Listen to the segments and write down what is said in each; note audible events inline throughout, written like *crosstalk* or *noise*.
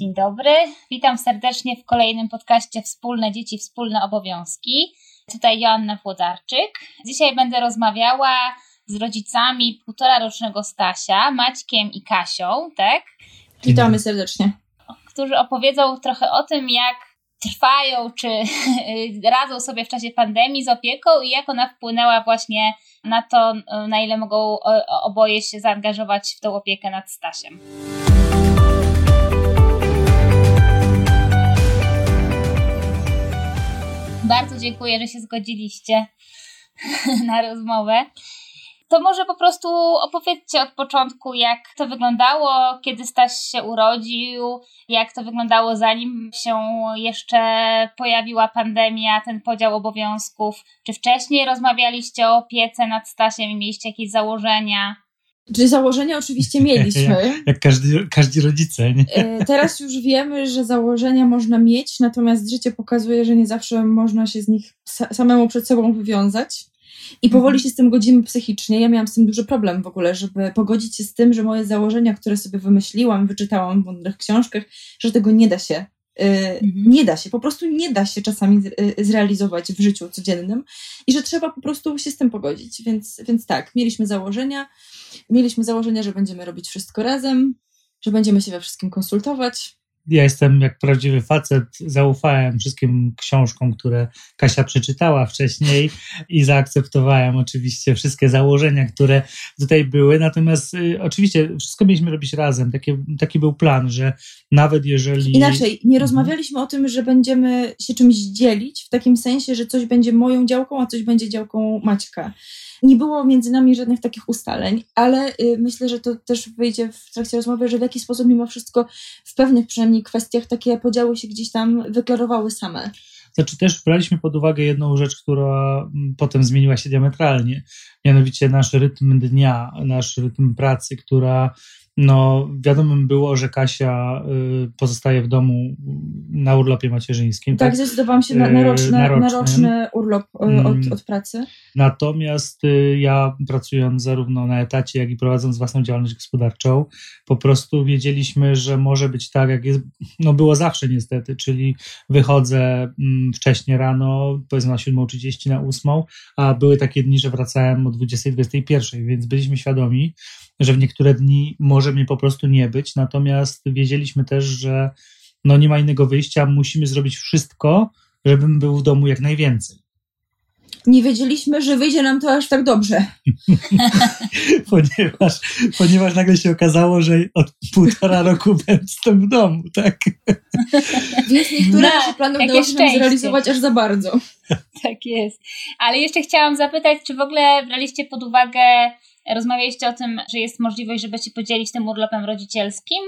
Dzień dobry, witam serdecznie w kolejnym podcaście Wspólne Dzieci, Wspólne Obowiązki. Tutaj Joanna Włodarczyk. Dzisiaj będę rozmawiała z rodzicami półtora rocznego Stasia, Maćkiem i Kasią, tak? Witamy serdecznie. Którzy opowiedzą trochę o tym, jak trwają, czy *laughs* radzą sobie w czasie pandemii z opieką i jak ona wpłynęła właśnie na to, na ile mogą oboje się zaangażować w tą opiekę nad Stasiem. Bardzo dziękuję, że się zgodziliście *laughs* na rozmowę. To może po prostu opowiedzcie od początku, jak to wyglądało, kiedy Staś się urodził, jak to wyglądało zanim się jeszcze pojawiła pandemia, ten podział obowiązków. Czy wcześniej rozmawialiście o opiece nad Stasiem i mieliście jakieś założenia? Czy założenia oczywiście mieliśmy. *laughs* jak, jak każdy, każdy rodzice. Nie? E, teraz już wiemy, że założenia można mieć, natomiast życie pokazuje, że nie zawsze można się z nich samemu przed sobą wywiązać. I mhm. powoli się z tym godzimy psychicznie. Ja miałam z tym duży problem w ogóle, żeby pogodzić się z tym, że moje założenia, które sobie wymyśliłam, wyczytałam w mądrych książkach, że tego nie da się. Yy, mhm. Nie da się, po prostu nie da się czasami y, zrealizować w życiu codziennym i że trzeba po prostu się z tym pogodzić. Więc, więc tak, mieliśmy założenia, mieliśmy założenia, że będziemy robić wszystko razem, że będziemy się we wszystkim konsultować, ja jestem jak prawdziwy facet, zaufałem wszystkim książkom, które Kasia przeczytała wcześniej i zaakceptowałem oczywiście wszystkie założenia, które tutaj były. Natomiast y, oczywiście wszystko mieliśmy robić razem. Taki, taki był plan, że nawet jeżeli. Inaczej, nie mhm. rozmawialiśmy o tym, że będziemy się czymś dzielić, w takim sensie, że coś będzie moją działką, a coś będzie działką Maćka. Nie było między nami żadnych takich ustaleń, ale y, myślę, że to też wyjdzie w trakcie rozmowy, że w jakiś sposób mimo wszystko w pewnych przynajmniej kwestiach takie podziały się gdzieś tam wyklarowały same. Znaczy też braliśmy pod uwagę jedną rzecz, która mm, potem zmieniła się diametralnie, mianowicie nasz rytm dnia, nasz rytm pracy, która no, wiadomym było, że Kasia y, pozostaje w domu na urlopie macierzyńskim. Tak, tak? zdecydowałam się na, na, roczny, na, roczny. na roczny urlop y, mm. od, od pracy. Natomiast y, ja pracując zarówno na etacie, jak i prowadząc własną działalność gospodarczą, po prostu wiedzieliśmy, że może być tak, jak jest, no było zawsze niestety, czyli wychodzę mm, wcześnie rano, powiedzmy na 7.30, na 8, a były takie dni, że wracałem o 20.21, więc byliśmy świadomi, że w niektóre dni może mnie po prostu nie być, natomiast wiedzieliśmy też, że no nie ma innego wyjścia, musimy zrobić wszystko, żebym był w domu jak najwięcej. Nie wiedzieliśmy, że wyjdzie nam to aż tak dobrze. *laughs* ponieważ, ponieważ nagle się okazało, że od półtora roku jestem w domu, tak? *laughs* Więc niektóre no, nasze plany udało się nam zrealizować aż za bardzo. *laughs* Tak jest. Ale jeszcze chciałam zapytać, czy w ogóle braliście pod uwagę Rozmawialiście o tym, że jest możliwość, żeby się podzielić tym urlopem rodzicielskim.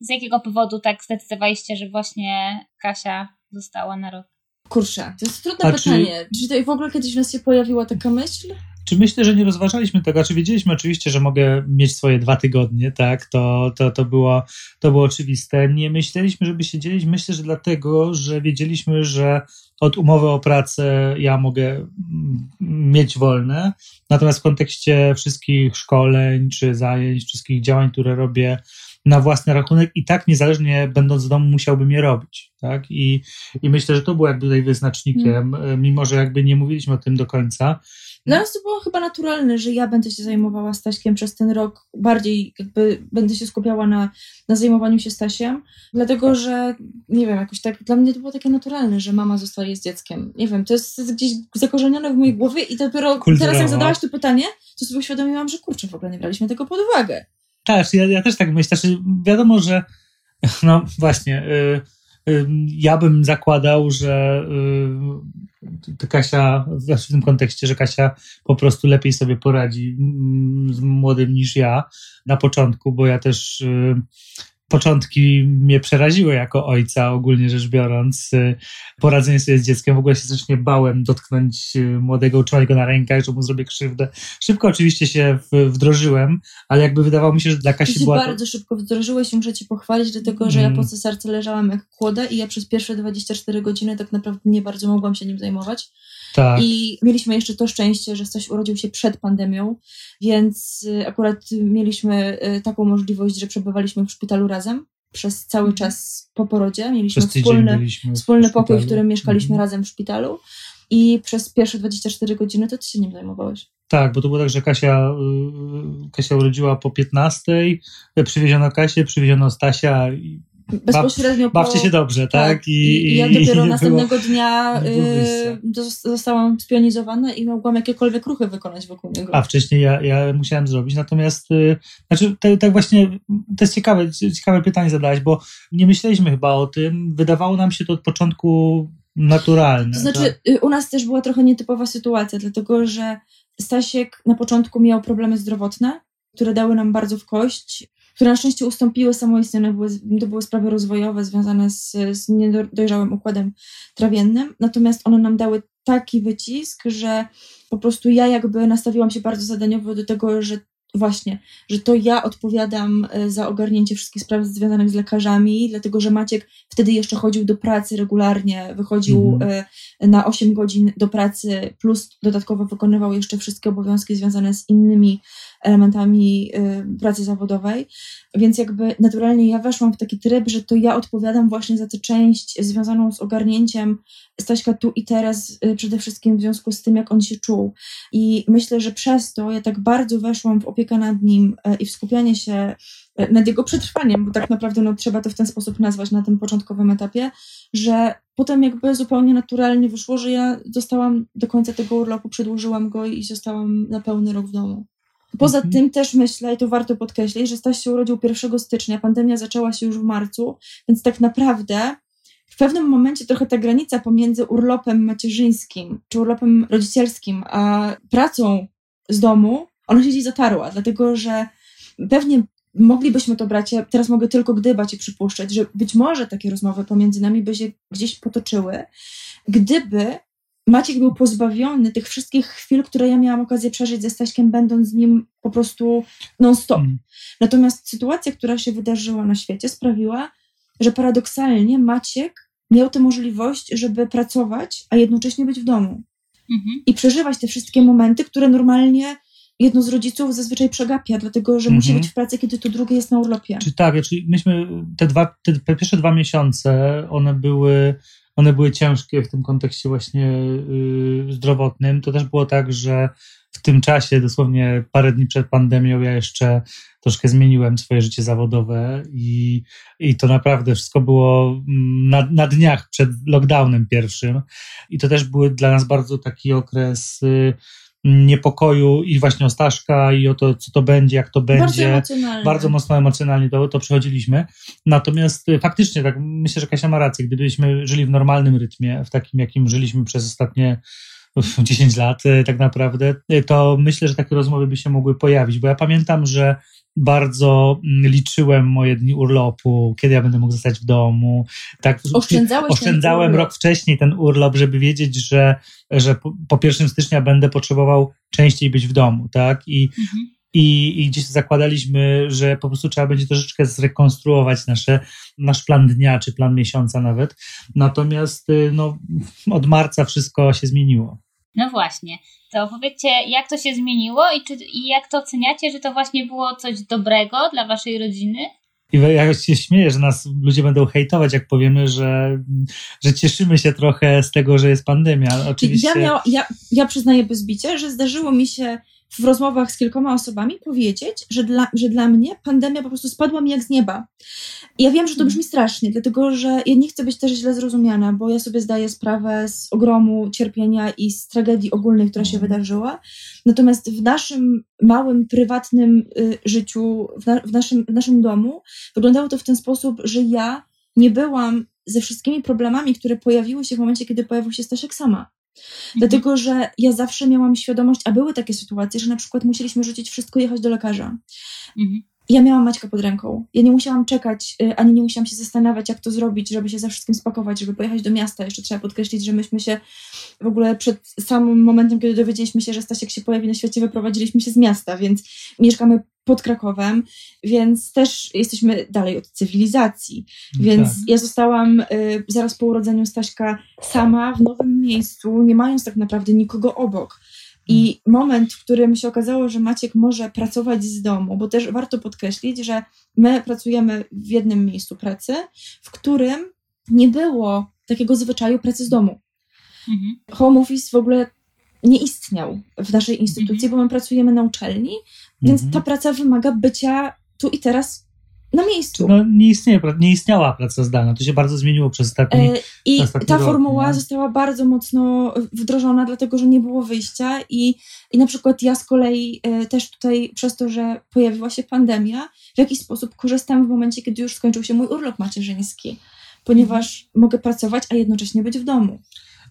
Z jakiego powodu tak zdecydowaliście, że właśnie Kasia została na rok? Kurczę, to jest trudne A pytanie. Czy... czy to w ogóle kiedyś w nas się pojawiła taka myśl? Czy myślę, że nie rozważaliśmy tego? Czy wiedzieliśmy oczywiście, że mogę mieć swoje dwa tygodnie, tak? To, to, to, było, to było oczywiste. Nie myśleliśmy, żeby się dzielić. Myślę, że dlatego, że wiedzieliśmy, że od umowy o pracę ja mogę mieć wolne. Natomiast w kontekście wszystkich szkoleń czy zajęć, wszystkich działań, które robię na własny rachunek i tak niezależnie będąc w domu musiałbym je robić. Tak? I, I myślę, że to było jakby tutaj wyznacznikiem, mm. mimo że jakby nie mówiliśmy o tym do końca. Dla nas to było chyba naturalne, że ja będę się zajmowała Staśkiem przez ten rok, bardziej jakby będę się skupiała na, na zajmowaniu się Stasiem, dlatego że, nie wiem, jakoś tak, dla mnie to było takie naturalne, że mama zostaje z dzieckiem. Nie wiem, to jest gdzieś zakorzenione w mojej głowie i dopiero Kulturowo. teraz jak zadałaś to pytanie, to sobie uświadomiłam, że kurczę, w ogóle nie braliśmy tego pod uwagę. Tak, ja, ja też tak myślę, że wiadomo, że no właśnie... Yy ja bym zakładał, że y, Kasia, w tym kontekście, że Kasia po prostu lepiej sobie poradzi mm, z młodym niż ja na początku, bo ja też y, początki mnie przeraziły jako ojca, ogólnie rzecz biorąc. Y, poradzenie sobie z dzieckiem, w ogóle się strasznie bałem dotknąć y, młodego, utrzymać go na rękach, że mu zrobię krzywdę. Szybko oczywiście się wdrożyłem, ale jakby wydawało mi się, że dla Kasi Ty była... bardzo szybko wdrożyłeś i muszę Cię pochwalić, dlatego że ja mm. po cesarce leżałam jak kłoda i ja przez pierwsze 24 godziny tak naprawdę nie bardzo mogłam się nim zajmować. Tak. I mieliśmy jeszcze to szczęście, że coś urodził się przed pandemią, więc y, akurat mieliśmy y, taką możliwość, że przebywaliśmy w szpitalu razem. przez cały Mhm. czas po porodzie. Mieliśmy wspólny, wspólny pokój, w którym mieszkaliśmy Mhm. razem w szpitalu. I przez pierwsze 24 godziny to ty się nim zajmowałeś. Tak, bo to było tak, że Kasia, y, Kasia urodziła po 15, przywieziono Kasię, przywieziono Stasia i Bezpośrednio po... bawcie się dobrze, tak? I, I ja i dopiero nie *laughs* następnego było- dnia było y, zostałam spionizowana i mogłam jakiekolwiek ruchy wykonać wokół niego. A wcześniej ja, ja musiałem zrobić, natomiast y, znaczy tak, tak właśnie, to jest ciekawe, ciekawe pytanie zadałeś, bo nie myśleliśmy chyba o tym, wydawało nam się to od początku naturalne. To znaczy, tak? y, u nas też była trochę nietypowa sytuacja, dlatego że Stasiek na początku miał problemy zdrowotne, które dały nam bardzo w kość, które na szczęście ustąpiły samoistnie. Były, to były sprawy rozwojowe związane z, z niedojrzałym układem trawiennym, natomiast one nam dały taki wycisk, że po prostu ja jakby nastawiłam się bardzo zadaniowo do tego, że właśnie, że to ja odpowiadam y, za ogarnięcie wszystkich spraw związanych z lekarzami, dlatego że Maciek wtedy jeszcze chodził do pracy regularnie, wychodził Mhm. y, na 8 godzin do pracy, plus dodatkowo wykonywał jeszcze wszystkie obowiązki związane z innymi elementami y, pracy zawodowej. Więc jakby naturalnie ja weszłam w taki tryb, że to ja odpowiadam właśnie za tę część związaną z ogarnięciem Staśka tu i teraz, y, przede wszystkim w związku z tym, jak on się czuł. I myślę, że przez to ja tak bardzo weszłam w opiekę nad nim y, i w skupianie się nad jego przetrwaniem, bo tak naprawdę no, trzeba to w ten sposób nazwać na tym początkowym etapie, że potem jakby zupełnie naturalnie wyszło, że ja zostałam do końca tego urlopu, przedłużyłam go i zostałam na pełny rok w domu. Poza Mhm. tym też myślę, i to warto podkreślić, że Staś się urodził 1 stycznia, pandemia zaczęła się już w marcu, więc tak naprawdę w pewnym momencie trochę ta granica pomiędzy urlopem macierzyńskim czy urlopem rodzicielskim, a pracą z domu, ona się gdzieś zatarła, dlatego że pewnie moglibyśmy to brać, ja teraz mogę tylko gdybać i przypuszczać, że być może takie rozmowy pomiędzy nami by się gdzieś potoczyły, gdyby Maciek był pozbawiony tych wszystkich chwil, które ja miałam okazję przeżyć ze Staśkiem, będąc z nim po prostu non-stop. Mm. Natomiast sytuacja, która się wydarzyła na świecie, sprawiła, że paradoksalnie Maciek miał tę możliwość, żeby pracować, a jednocześnie być w domu Mhm. i przeżywać te wszystkie momenty, które normalnie jedno z rodziców zazwyczaj przegapia, dlatego że musi Mhm. być w pracy, kiedy to drugie jest na urlopie. Czy tak, czyli myśmy te dwa, te, te pierwsze dwa miesiące, one były, one były ciężkie w tym kontekście właśnie y, zdrowotnym. To też było tak, że w tym czasie, dosłownie parę dni przed pandemią, ja jeszcze troszkę zmieniłem swoje życie zawodowe i, i to naprawdę wszystko było mm, na, na dniach przed lockdownem pierwszym. I to też był dla nas bardzo taki okres y, niepokoju i właśnie o Staszka i o to, co to będzie, jak to Bardzo będzie emocjonalne. bardzo mocno emocjonalnie to, to przechodziliśmy. Natomiast y, faktycznie, tak myślę, że Kasia ma rację. Gdybyśmy żyli w normalnym rytmie, w takim, jakim żyliśmy przez ostatnie *laughs* 10 lat, y, tak naprawdę, y, to myślę, że takie rozmowy by się mogły pojawić. Bo ja pamiętam, że bardzo mm, liczyłem moje dni urlopu, kiedy ja będę mógł zostać w domu. Tak, Oszczędzałeś oszczędzałem rok wcześniej ten urlop, żeby wiedzieć, że, że po, po 1 stycznia będę potrzebował częściej być w domu, tak? I, Mhm. i, i gdzieś zakładaliśmy, że po prostu trzeba będzie troszeczkę zrekonstruować nasze, nasz plan dnia, czy plan miesiąca nawet. Natomiast y, no, od marca wszystko się zmieniło. No właśnie. To powiedzcie, jak to się zmieniło i, czy, i jak to oceniacie, że to właśnie było coś dobrego dla waszej rodziny? I ja się śmieję, że nas ludzie będą hejtować, jak powiemy, że, że cieszymy się trochę z tego, że jest pandemia. Oczywiście. Ja, miał, ja, ja przyznaję bez bicia, że zdarzyło mi się w rozmowach z kilkoma osobami powiedzieć, że dla, że dla mnie pandemia po prostu spadła mi jak z nieba. I ja wiem, że to brzmi strasznie, dlatego że ja nie chcę być też źle zrozumiana, bo ja sobie zdaję sprawę z ogromu cierpienia i z tragedii ogólnej, która się Mhm. wydarzyła. Natomiast w naszym małym, prywatnym y, życiu, w, na, w, naszym, w naszym domu, wyglądało to w ten sposób, że ja nie byłam ze wszystkimi problemami, które pojawiły się w momencie, kiedy pojawił się Staszek sama. Dlatego, że ja zawsze miałam świadomość, a były takie sytuacje, że na przykład musieliśmy rzucić wszystko i jechać do lekarza. Mhm. Ja miałam Maćka pod ręką. Ja nie musiałam czekać, y, ani nie musiałam się zastanawiać, jak to zrobić, żeby się ze wszystkim spakować, żeby pojechać do miasta. Jeszcze trzeba podkreślić, że myśmy się w ogóle przed samym momentem, kiedy dowiedzieliśmy się, że Stasiek się pojawi na świecie, wyprowadziliśmy się z miasta, więc mieszkamy pod Krakowem, więc też jesteśmy dalej od cywilizacji. Więc Tak. ja zostałam y, zaraz po urodzeniu Staśka sama w nowym miejscu, nie mając tak naprawdę nikogo obok. I moment, w którym się okazało, że Maciek może pracować z domu, bo też warto podkreślić, że my pracujemy w jednym miejscu pracy, w którym nie było takiego zwyczaju pracy z domu. Mhm. Home office w ogóle nie istniał w naszej instytucji, mhm. bo my pracujemy na uczelni, więc mhm. ta praca wymaga bycia tu i teraz na miejscu. No, nie, istnieje, nie istniała praca zdalna, to się bardzo zmieniło przez ostatni e, I ta rok, formuła została bardzo mocno wdrożona, dlatego że nie było wyjścia i, i na przykład ja z kolei e, też tutaj przez to, że pojawiła się pandemia, w jakiś sposób korzystam w momencie, kiedy już skończył się mój urlop macierzyński, ponieważ mogę pracować, a jednocześnie być w domu.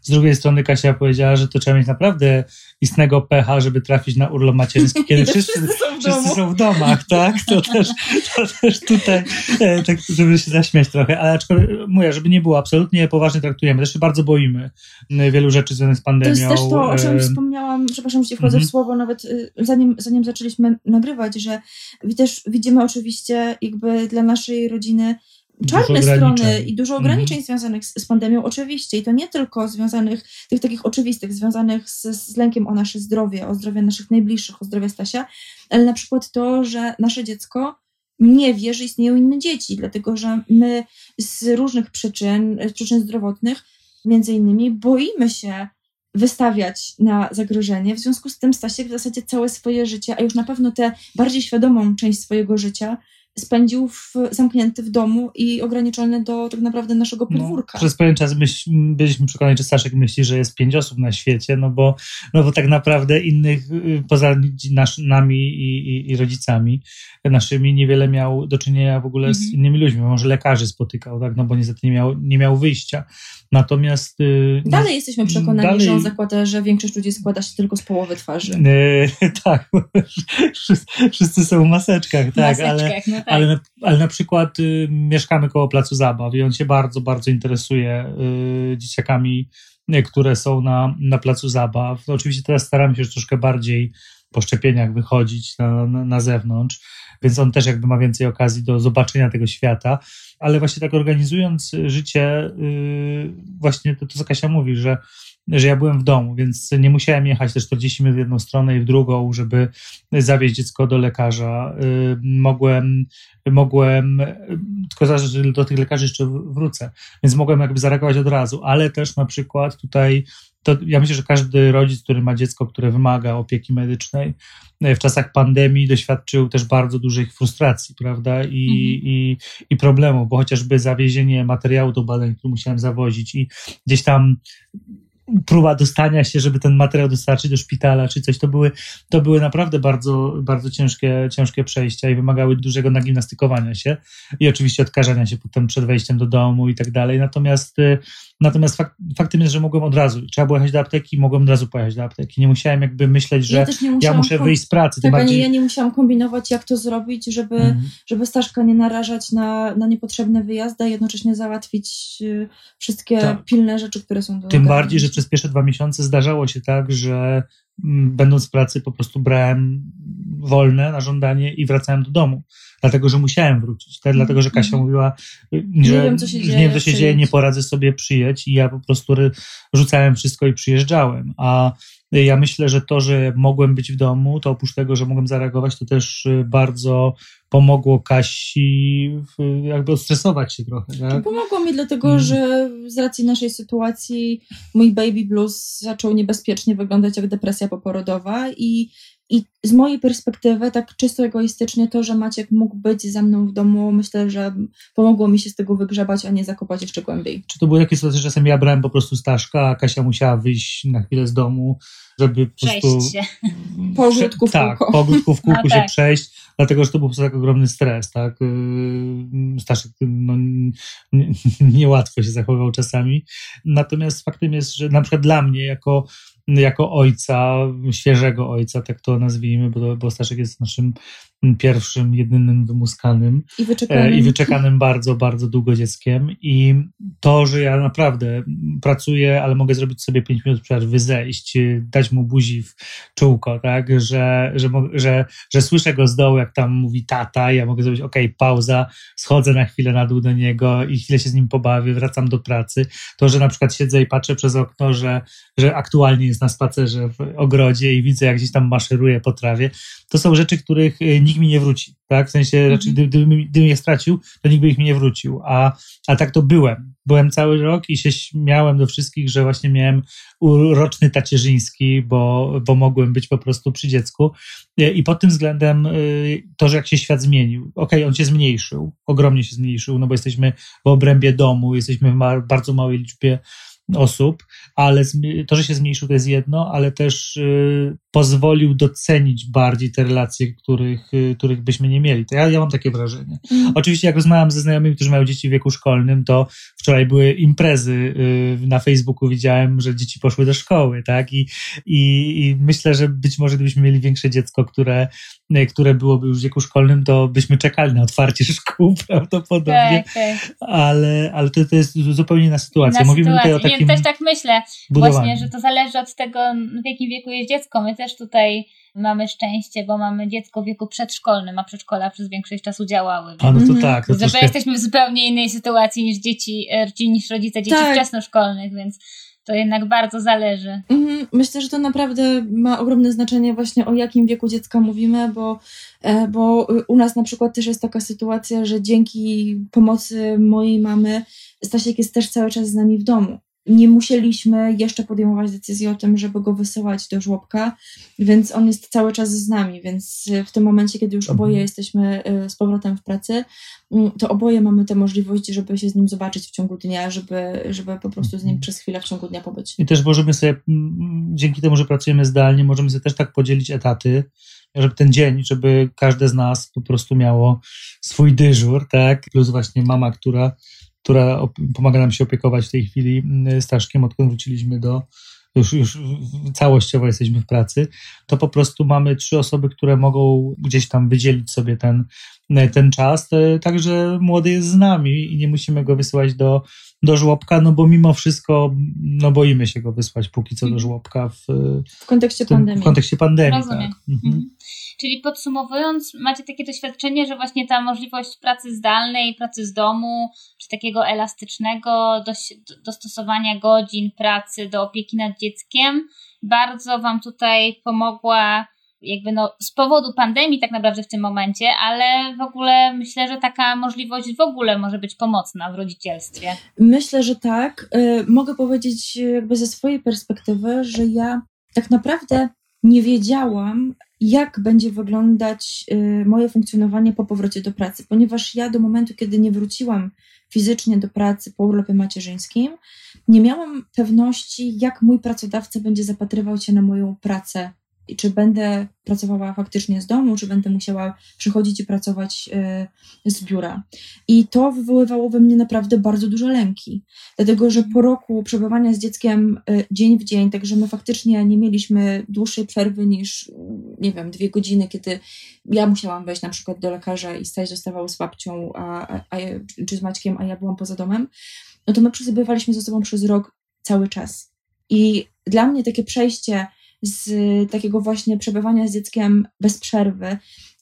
Z drugiej strony Kasia powiedziała, że to trzeba mieć naprawdę istnego pecha, żeby trafić na urlop macierzyński, kiedy wszyscy, wszyscy, są, w wszyscy są, w domach, tak? To też, to też tutaj, e, tak, żeby się zaśmiać trochę, ale aczkolwiek mówię, żeby nie było, absolutnie poważnie traktujemy, też się bardzo boimy wielu rzeczy związanych z pandemią. To jest też to, o czym wspomniałam, przepraszam, że wchodzę w mhm. słowo, nawet y, zanim, zanim zaczęliśmy nagrywać, że też widzimy oczywiście jakby dla naszej rodziny czarne strony i dużo mhm. ograniczeń mhm. związanych z, z, pandemią, oczywiście. I to nie tylko związanych, tych takich oczywistych, związanych z, z lękiem o nasze zdrowie, o zdrowie naszych najbliższych, o zdrowie Stasia, ale na przykład to, że nasze dziecko nie wie, że istnieją inne dzieci, dlatego że my z różnych przyczyn, z przyczyn zdrowotnych, między innymi boimy się wystawiać na zagrożenie. W związku z tym Stasiek w zasadzie całe swoje życie, a już na pewno tę bardziej świadomą część swojego życia spędził w, zamknięty w domu i ograniczony do tak naprawdę naszego no, podwórka. No, przez pewien czas myśl, byliśmy przekonani, że Staszek myśli, że jest pięć osób na świecie, no bo, no bo tak naprawdę innych y, poza nasz, nami i, i, i, rodzicami naszymi niewiele miał do czynienia w ogóle mhm. z innymi ludźmi. Może lekarzy spotykał, tak? no bo niestety nie miał, nie miał wyjścia. Natomiast... Yy, dalej no, jesteśmy przekonani, dalej... że on zakłada, że większość ludzi składa się tylko z połowy twarzy. Yy, *laughs* tak, *laughs* wszyscy, wszyscy są w maseczkach, tak, maseczkach, ale, no ale, ale na przykład y, mieszkamy koło placu zabaw i on się bardzo, bardzo interesuje y, dzieciakami, y, które są na, na placu zabaw. No, oczywiście teraz staramy się już troszkę bardziej po szczepieniach wychodzić na, na, na zewnątrz, więc on też jakby ma więcej okazji do zobaczenia tego świata, ale właśnie tak organizując życie, yy, właśnie to, to co Kasia mówi, że że ja byłem w domu, więc nie musiałem jechać te 40 minut w jedną stronę i w drugą, żeby zawieźć dziecko do lekarza. Yy, mogłem, mogłem, tylko zaraz, że do tych lekarzy jeszcze wrócę, więc mogłem jakby zareagować od razu, ale też na przykład tutaj to ja myślę, że każdy rodzic, który ma dziecko, które wymaga opieki medycznej, w czasach pandemii doświadczył też bardzo dużych frustracji, prawda, i, mhm. i, i problemów, bo chociażby zawiezienie materiału do badań, który musiałem zawozić i gdzieś tam próba dostania się, żeby ten materiał dostarczyć do szpitala czy coś, to były, to były naprawdę bardzo, bardzo ciężkie, ciężkie przejścia i wymagały dużego nagimnastykowania się i oczywiście odkażania się potem przed wejściem do domu i tak dalej. Natomiast y, Natomiast fakt, faktem jest, że mogłem od razu, trzeba było jechać do apteki, mogłem od razu pojechać do apteki. Nie musiałem jakby myśleć, że ja, ja muszę wyjść z pracy. Tak, bardziej... ja nie musiałam kombinować, jak to zrobić, żeby, mhm. żeby Staszka nie narażać na, na niepotrzebne wyjazdy, a jednocześnie załatwić y, wszystkie tak. pilne rzeczy, które są do Tym bardziej, że przez pierwsze dwa miesiące zdarzało się tak, że mm, będąc w pracy po prostu brałem wolne na żądanie i wracałem do domu dlatego że musiałem wrócić. Tak? Dlatego, że Kasia mm-hmm. mówiła, że nie wiem, co się dzieje, nie, wiem, co się dzieje nie poradzę sobie przyjeć i ja po prostu rzucałem wszystko i przyjeżdżałem. A ja myślę, że to, że mogłem być w domu, to oprócz tego, że mogłem zareagować, to też y, bardzo pomogło Kasi jakby odstresować się trochę. Tak? Pomogło mi dlatego, hmm. że z racji naszej sytuacji mój baby blues zaczął niebezpiecznie wyglądać jak depresja poporodowa i i z mojej perspektywy, tak czysto egoistycznie, to, że Maciek mógł być ze mną w domu, myślę, że pomogło mi się z tego wygrzebać, a nie zakopać jeszcze głębiej. Czy to były jakieś sytuacje, że czasem ja brałem po prostu Staszka, a Kasia musiała wyjść na chwilę z domu, żeby po prostu... Przejść się. *laughs* Po ogródku w tak, kółko. Tak, po ogródku w kółku no się tak. przejść, dlatego, że to był po prostu tak ogromny stres, tak? Yy, Staszek no, *laughs* niełatwo się zachowywał czasami. Natomiast faktem jest, że na przykład dla mnie, jako jako ojca, świeżego ojca, tak to nazwijmy, bo, bo Staszek jest naszym pierwszym, jedynym wymuskanym I wyczekanym. i wyczekanym bardzo, bardzo długo dzieckiem. I to, że ja naprawdę pracuję, ale mogę zrobić sobie 5 minut przerwy, zejść, dać mu buzi w czółko, tak, że, że, że, że słyszę go z dołu, jak tam mówi tata, ja mogę zrobić, ok, pauza, schodzę na chwilę na dół do niego i chwilę się z nim pobawię, wracam do pracy. To, że na przykład siedzę i patrzę przez okno, że, że aktualnie jest na spacerze w ogrodzie i widzę, jak gdzieś tam maszeruje po trawie, to są rzeczy, których y, nikt mi nie wróci, tak? W sensie, mm -hmm. gdybym, gdybym je stracił, to nikt by ich mi nie wrócił, a, a tak to byłem. Byłem cały rok i się śmiałem do wszystkich, że właśnie miałem uroczny tacierzyński, bo, bo mogłem być po prostu przy dziecku. I pod tym względem y, to, że jak się świat zmienił, okej, okay, on się zmniejszył, ogromnie się zmniejszył, no bo jesteśmy w obrębie domu, jesteśmy w bardzo małej liczbie osób, ale to, że się zmniejszył, to jest jedno, ale też y, pozwolił docenić bardziej te relacje, których, y, których byśmy nie mieli. To ja, ja mam takie wrażenie. Mm. Oczywiście, jak rozmawiam ze znajomymi, którzy mają dzieci w wieku szkolnym, to wczoraj były imprezy y, na Facebooku, widziałem, że dzieci poszły do szkoły, tak? I, i, i myślę, że być może gdybyśmy mieli większe dziecko, które, które byłoby już w wieku szkolnym, to byśmy czekali na otwarcie *laughs* szkół prawdopodobnie. Tak, tak. Ale, ale to, to jest zupełnie inna sytuacja. Na Mówimy sytuacji. tutaj o takim Nie, też tak myślę budowaniu. właśnie, że to zależy od tego, w jakim wieku jest dziecko. My też tutaj mamy szczęście, bo mamy dziecko w wieku przedszkolnym, a przedszkola przez większość czasu działały. A no to tak. To że troszkę... jesteśmy w zupełnie innej sytuacji niż dzieci, e, niż rodzice dzieci tak. wczesnoszkolnych, więc to jednak bardzo zależy. Mhm. Myślę, że to naprawdę ma ogromne znaczenie właśnie o jakim wieku dziecka mówimy, bo, e, bo u nas na przykład też jest taka sytuacja, że dzięki pomocy mojej mamy Stasiek jest też cały czas z nami w domu nie musieliśmy jeszcze podejmować decyzji o tym, żeby go wysyłać do żłobka, więc on jest cały czas z nami, więc w tym momencie, kiedy już oboje mhm. jesteśmy y, z powrotem w pracy, mm, to oboje mamy tę możliwość, żeby się z nim zobaczyć w ciągu dnia, żeby, żeby po prostu z nim mhm. przez chwilę w ciągu dnia pobyć. I też możemy sobie, mm, dzięki temu, że pracujemy zdalnie, możemy sobie też tak podzielić etaty, żeby ten dzień, żeby każde z nas po prostu miało swój dyżur, tak? Plus właśnie mama, która która pomaga nam się opiekować w tej chwili mm, Staszkiem, odkąd wróciliśmy do, już, już całościowo jesteśmy w pracy, to po prostu mamy trzy osoby, które mogą gdzieś tam wydzielić sobie ten, ten czas. Także młody jest z nami i nie musimy go wysyłać do, do żłobka, no bo mimo wszystko no boimy się go wysłać póki co do żłobka w, w kontekście w tym, pandemii. W kontekście pandemii, Rozumiem. tak. Mhm. Mhm. Czyli podsumowując, macie takie doświadczenie, że właśnie ta możliwość pracy zdalnej, pracy z domu, czy takiego elastycznego dostosowania godzin pracy do opieki nad dzieckiem bardzo Wam tutaj pomogła jakby no, z powodu pandemii tak naprawdę w tym momencie, ale w ogóle myślę, że taka możliwość w ogóle może być pomocna w rodzicielstwie. Myślę, że tak. Y, mogę powiedzieć jakby ze swojej perspektywy, że ja tak naprawdę nie wiedziałam, jak będzie wyglądać y, moje funkcjonowanie po powrocie do pracy, ponieważ ja do momentu, kiedy nie wróciłam fizycznie do pracy po urlopie macierzyńskim, nie miałam pewności, jak mój pracodawca będzie zapatrywał się na moją pracę i czy będę pracowała faktycznie z domu, czy będę musiała przychodzić i pracować y, z biura. I to wywoływało we mnie naprawdę bardzo duże lęki, dlatego że po roku przebywania z dzieckiem y, dzień w dzień, także my faktycznie nie mieliśmy dłuższej przerwy niż, nie wiem, dwie godziny, kiedy ja musiałam wejść na przykład do lekarza i stać zostawał z babcią a, a, czy z Maćkiem, a ja byłam poza domem, no to my przebywaliśmy ze sobą przez rok cały czas. I dla mnie takie przejście z takiego właśnie przebywania z dzieckiem bez przerwy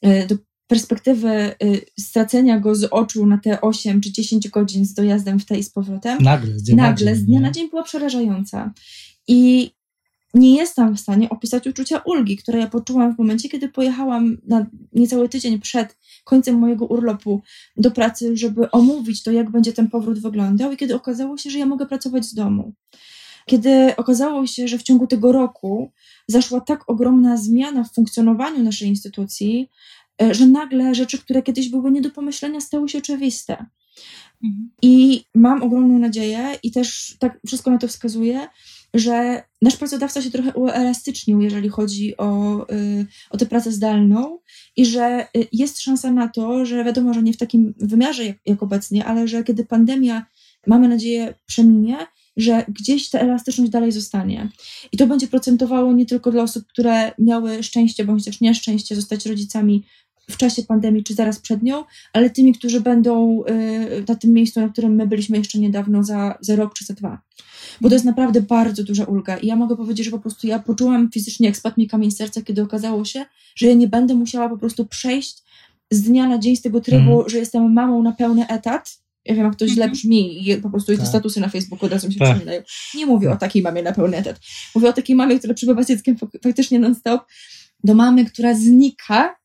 y, do perspektywy y, stracenia go z oczu na te 8 czy 10 godzin z dojazdem w tej i z powrotem. Nagle, z dnia nagle, na dzień. Z dnia na dzień była przerażająca. I nie jestem w stanie opisać uczucia ulgi, które ja poczułam w momencie, kiedy pojechałam na niecały tydzień przed końcem mojego urlopu do pracy, żeby omówić to, jak będzie ten powrót wyglądał, i kiedy okazało się, że ja mogę pracować z domu. Kiedy okazało się, że w ciągu tego roku zaszła tak ogromna zmiana w funkcjonowaniu naszej instytucji, e, że nagle rzeczy, które kiedyś były nie do pomyślenia, stały się oczywiste. Mhm. I mam ogromną nadzieję, i też tak wszystko na to wskazuje, że nasz pracodawca się trochę uelastycznił, jeżeli chodzi o, y, o tę pracę zdalną, i że y, jest szansa na to, że wiadomo, że nie w takim wymiarze jak, jak obecnie, ale że kiedy pandemia, mamy nadzieję, przeminie, że gdzieś ta elastyczność dalej zostanie. I to będzie procentowało nie tylko dla osób, które miały szczęście bądź też nieszczęście zostać rodzicami w czasie pandemii, czy zaraz przed nią, ale tymi, którzy będą y, na tym miejscu, na którym my byliśmy jeszcze niedawno, za, za rok czy za dwa. Bo to jest naprawdę bardzo duża ulga. I ja mogę powiedzieć, że po prostu ja poczułam fizycznie, jak spadł mi kamień serca, kiedy okazało się, że ja nie będę musiała po prostu przejść z dnia na dzień z tego trybu, Mhm. że jestem mamą na pełny etat. Ja wiem, jak to źle Mhm. brzmi i po prostu i te Tak. statusy na Facebooku od razu mi się Tak. przypominają. Nie mówię o takiej mamie na pełny etat. Mówię o takiej mamie, która przebywa z dzieckiem fak- faktycznie non-stop, do mamy, która znika,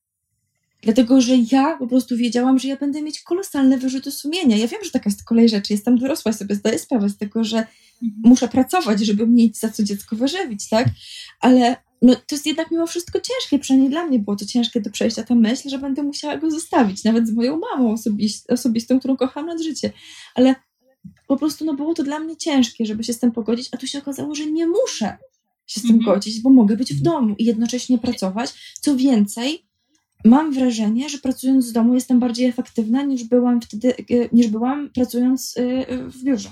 dlatego że ja po prostu wiedziałam, że ja będę mieć kolosalne wyrzuty sumienia. Ja wiem, że taka jest kolej rzeczy. Jestem dorosła, sobie zdaję sprawę z tego, że Mhm. muszę pracować, żeby mieć za co dziecko wyżywić, tak? Ale no, to jest jednak mimo wszystko ciężkie, przynajmniej dla mnie było to ciężkie do przejścia ta myśl, że będę musiała go zostawić, nawet z moją mamą osobis- osobistą, którą kocham nad życie. Ale po prostu no, było to dla mnie ciężkie, żeby się z tym pogodzić, a tu się okazało, że nie muszę się z tym Mhm. godzić, bo mogę być w domu i jednocześnie pracować. Co więcej, mam wrażenie, że pracując z domu jestem bardziej efektywna niż byłam wtedy, e, niż byłam pracując e, w biurze.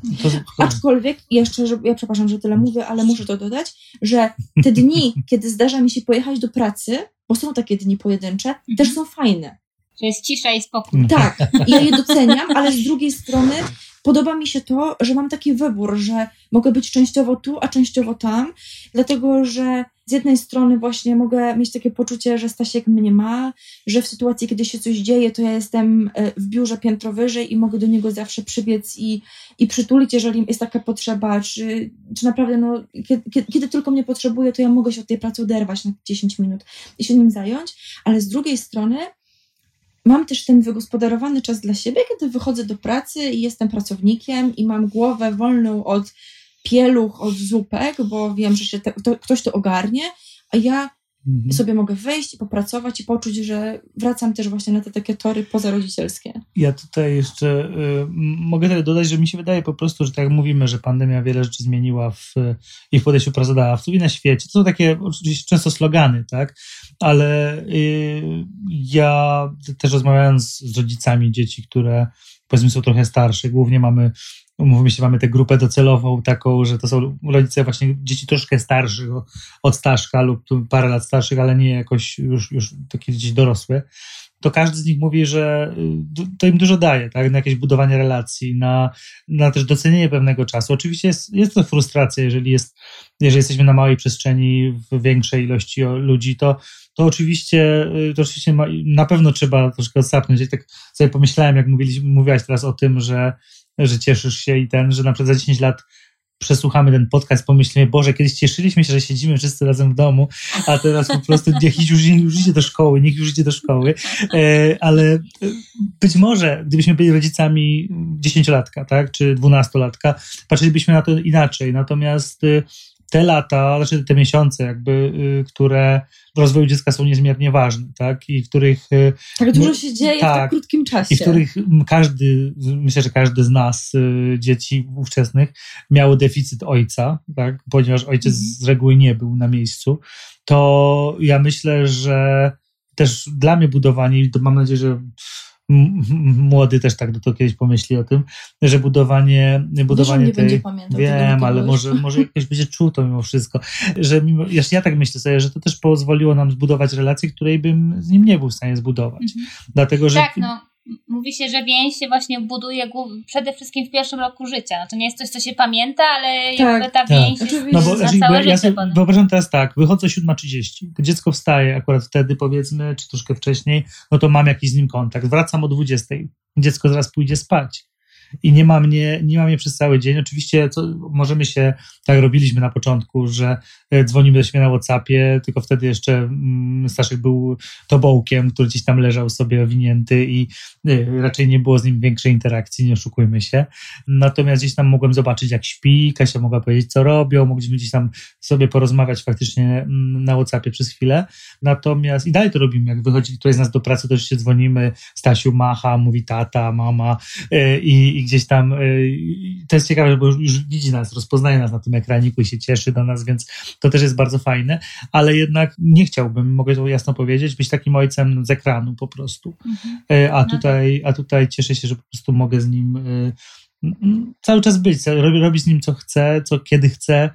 *laughs* Aczkolwiek jeszcze, że, ja przepraszam, że tyle mówię, ale muszę to dodać, że te dni, *laughs* kiedy zdarza mi się pojechać do pracy, bo są takie dni pojedyncze, też są fajne. Że jest cisza i spokój. Tak, i *laughs* ja je doceniam, ale z drugiej strony podoba mi się to, że mam taki wybór, że mogę być częściowo tu, a częściowo tam, dlatego że z jednej strony właśnie mogę mieć takie poczucie, że Stasiek mnie ma, że w sytuacji, kiedy się coś dzieje, to ja jestem e, w biurze piętro wyżej i mogę do niego zawsze przybiec i, i przytulić, jeżeli jest taka potrzeba, czy, czy naprawdę, no, kiedy, kiedy tylko mnie potrzebuje, to ja mogę się od tej pracy oderwać na 10 minut i się nim zająć, ale z drugiej strony mam też ten wygospodarowany czas dla siebie, kiedy wychodzę do pracy i jestem pracownikiem i mam głowę wolną od pieluch, od zupek, bo wiem, że się te, to, ktoś to ogarnie, a ja Mhm. sobie mogę wyjść i popracować i poczuć, że wracam też właśnie na te takie tory pozarodzicielskie. Ja tutaj jeszcze y, mogę tyle dodać, że mi się wydaje po prostu, że tak jak mówimy, że pandemia wiele rzeczy zmieniła w, i w podejściu pracodawców i na świecie. To są takie oczywiście często slogany, tak? Ale y, ja też rozmawiając z rodzicami dzieci, które powiedzmy są trochę starsze, głównie mamy Umówmy się, mamy tę grupę docelową taką, że to są rodzice właśnie dzieci troszkę starszych od Staszka lub parę lat starszych, ale nie jakoś już, już takie dzieci dorosłe to każdy z nich mówi, że y, to im dużo daje, tak? na jakieś budowanie relacji, na, na też docenienie pewnego czasu. Oczywiście jest, jest to frustracja, jeżeli, jest, jeżeli jesteśmy na małej przestrzeni w większej ilości ludzi, to, to oczywiście, y, to oczywiście ma, na pewno trzeba troszkę odsapnąć. Ja tak sobie pomyślałem, jak mówiliśmy, mówiłaś teraz o tym, że, że cieszysz się i ten, że na przykład za 10 lat przesłuchamy ten podcast, pomyślimy, Boże, kiedyś cieszyliśmy się, że siedzimy wszyscy razem w domu, a teraz po prostu niech już, już idzie do szkoły, niech już idzie do szkoły. E, ale e, być może, gdybyśmy byli rodzicami dziesięciolatka, tak, czy dwunastolatka, patrzylibyśmy na to inaczej. Natomiast e, te lata, znaczy te miesiące, jakby, e, które w rozwoju dziecka są niezmiernie ważne, tak, i w których e, Tak dużo No, się dzieje w tak. tak krótkim czasie. i w których m, każdy, myślę, że każdy z nas, y, dzieci ówczesnych, miało deficyt ojca, tak? ponieważ ojciec Mhm. z reguły nie był na miejscu, to ja myślę, że też dla mnie budowanie, mam nadzieję, że młody też tak do to kiedyś pomyśli o tym, że budowanie, Wiesz, budowanie nie tej... będzie pamiętał Wiem, ale może, może jakoś będzie czuł to mimo wszystko, że mimo, ja, ja tak myślę sobie, że to też pozwoliło nam zbudować relację, której bym z nim nie był w stanie zbudować. Mhm. Dlatego, że Tak, no. Mówi się, że więź się właśnie buduje przede wszystkim w pierwszym roku życia. No to nie jest coś, co się pamięta, ale jakby ta tak. więź jest. No bo na znaczy, bo całe ja życie sobie potem. wyobrażam teraz tak, wychodzę 7.30, dziecko wstaje akurat wtedy powiedzmy, czy troszkę wcześniej, no to mam jakiś z nim kontakt, wracam o 20.00, dziecko zaraz pójdzie spać i nie ma mnie, nie ma mnie przez cały dzień. Oczywiście co, możemy się, tak robiliśmy na początku, że e, dzwonimy do siebie na Whatsappie, tylko wtedy jeszcze mm, Staszek był tobołkiem, który gdzieś tam leżał sobie owinięty i e, raczej nie było z nim większej interakcji, nie oszukujmy się. Natomiast gdzieś tam mogłem zobaczyć, jak śpi, Kasia mogła powiedzieć, co robią, mogliśmy gdzieś tam sobie porozmawiać faktycznie mm, na Whatsappie przez chwilę. Natomiast i dalej to robimy, jak wychodzi któryś z nas do pracy, to się dzwonimy, Stasiu macha, mówi tata, mama e, i, i gdzieś tam, i to jest ciekawe, bo już, widzi nas, rozpoznaje nas na tym ekraniku i się cieszy do nas, więc to też jest bardzo fajne, ale jednak nie chciałbym, mogę to jasno powiedzieć, być takim ojcem z ekranu po prostu. Mhm. E, A No tutaj, a tutaj cieszę się, że po prostu mogę z nim e, m, cały czas być, robić, z nim co chcę, co kiedy chcę.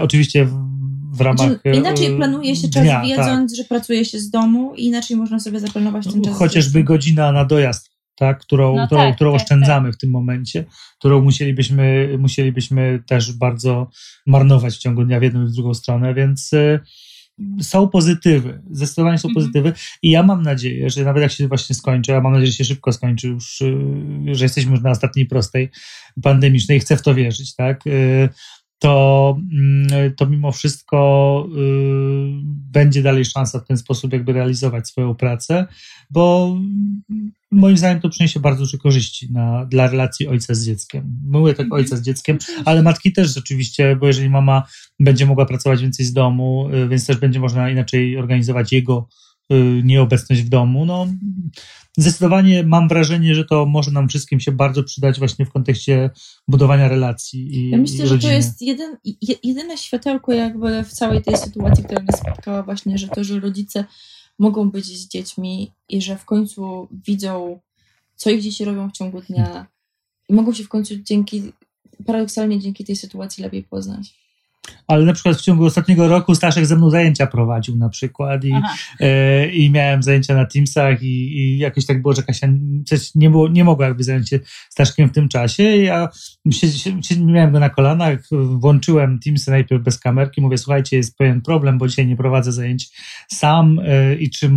Oczywiście w- w ramach. Znaczy, inaczej planuje się czas, dnia, tak. wiedząc, tak. że pracuje się z domu, i inaczej można sobie zaplanować ten czas. Chociażby godzina na dojazd tak, którą, no którą, tak, którą tak, oszczędzamy tak. w tym momencie, którą musielibyśmy, musielibyśmy też bardzo marnować w ciągu dnia w jedną i w drugą stronę, więc y, są pozytywy, zdecydowanie są mhm. pozytywy i ja mam nadzieję, że nawet jak się właśnie skończy, a mam nadzieję, że się szybko skończy już, y, że jesteśmy już na ostatniej prostej pandemicznej chcę w to wierzyć, tak, y, to, mm, to mimo wszystko będzie dalej szansa w ten sposób jakby realizować swoją pracę, bo moim zdaniem to przyniesie bardzo duże korzyści na, dla relacji ojca z dzieckiem. Mówię tak ojca z dzieckiem, ale matki też rzeczywiście, bo jeżeli mama będzie mogła pracować więcej z domu, y, więc też będzie można inaczej organizować jego y, nieobecność w domu, no zdecydowanie mam wrażenie, że to może nam wszystkim się bardzo przydać właśnie w kontekście budowania relacji i Ja myślę, i że to jest jeden, jedyne światełko jakby w całej tej sytuacji, która nas spotkała właśnie, że to, że rodzice mogą być z dziećmi i że w końcu widzą, co ich dzieci robią w ciągu dnia i mogą się w końcu dzięki, paradoksalnie dzięki tej sytuacji lepiej poznać ale na przykład w ciągu ostatniego roku Staszek ze mną zajęcia prowadził na przykład i, e, i miałem zajęcia na Teamsach i, i jakoś tak było, że Kasia coś nie, było, nie mogła jakby zająć się Staszkiem w tym czasie. Ja się, się, miałem go na kolanach, włączyłem Teamsy najpierw bez kamerki, mówię słuchajcie, jest pewien problem, bo dzisiaj nie prowadzę zajęć sam e, i czy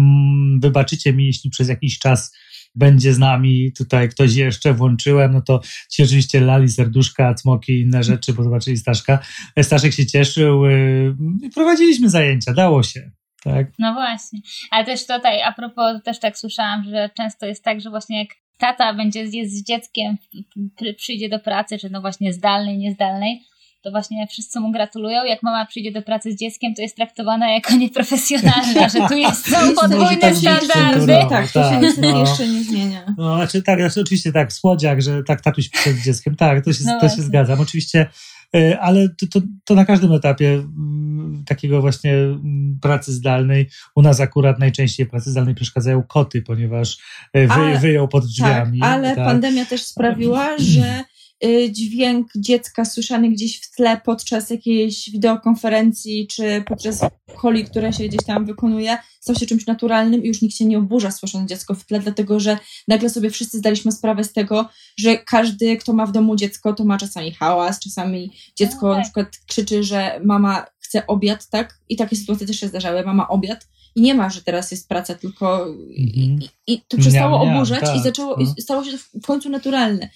wybaczycie mi, jeśli przez jakiś czas będzie z nami tutaj ktoś jeszcze, włączyłem, no to ci oczywiście lali serduszka, cmoki i inne rzeczy, bo zobaczyli Staszka. Staszek się cieszył y, prowadziliśmy zajęcia, dało się. Tak. No właśnie. Ale też tutaj, a propos, też tak słyszałam, że często jest tak, że właśnie jak tata będzie jest z dzieckiem, przyjdzie do pracy, czy no właśnie zdalnej, niezdalnej, to właśnie wszyscy mu gratulują. Jak mama przyjdzie do pracy z dzieckiem, to jest traktowana jako nieprofesjonalna, że tu jest, *laughs* są podwójne tak standardy. Tak, to się niestety no. jeszcze nie zmienia. No, znaczy tak, znaczy, oczywiście tak, słodziak, że tak tatuś przed dzieckiem, tak, to się, no to się zgadzam. Oczywiście e, ale to, to, to, na każdym etapie mm, takiego właśnie mm, pracy zdalnej, u nas akurat najczęściej pracy zdalnej przeszkadzają koty, ponieważ e, wy, wyją pod drzwiami. Tak, ale tak. pandemia też sprawiła, że dźwięk dziecka słyszany gdzieś w tle podczas jakiejś wideokonferencji, czy podczas koli, która się gdzieś tam wykonuje, stał się czymś naturalnym i już nikt się nie oburza słysząc dziecko w tle, dlatego że nagle sobie wszyscy zdaliśmy sprawę z tego, że każdy, kto ma w domu dziecko, to ma czasami hałas, czasami dziecko no tak. na przykład krzyczy, że mama chce obiad, tak? I takie sytuacje też się zdarzały, mama obiad, i nie ma, że teraz jest praca, tylko mhm. i, i, to przestało miam, oburzać tak. i zaczęło, no. stało się to w końcu naturalne.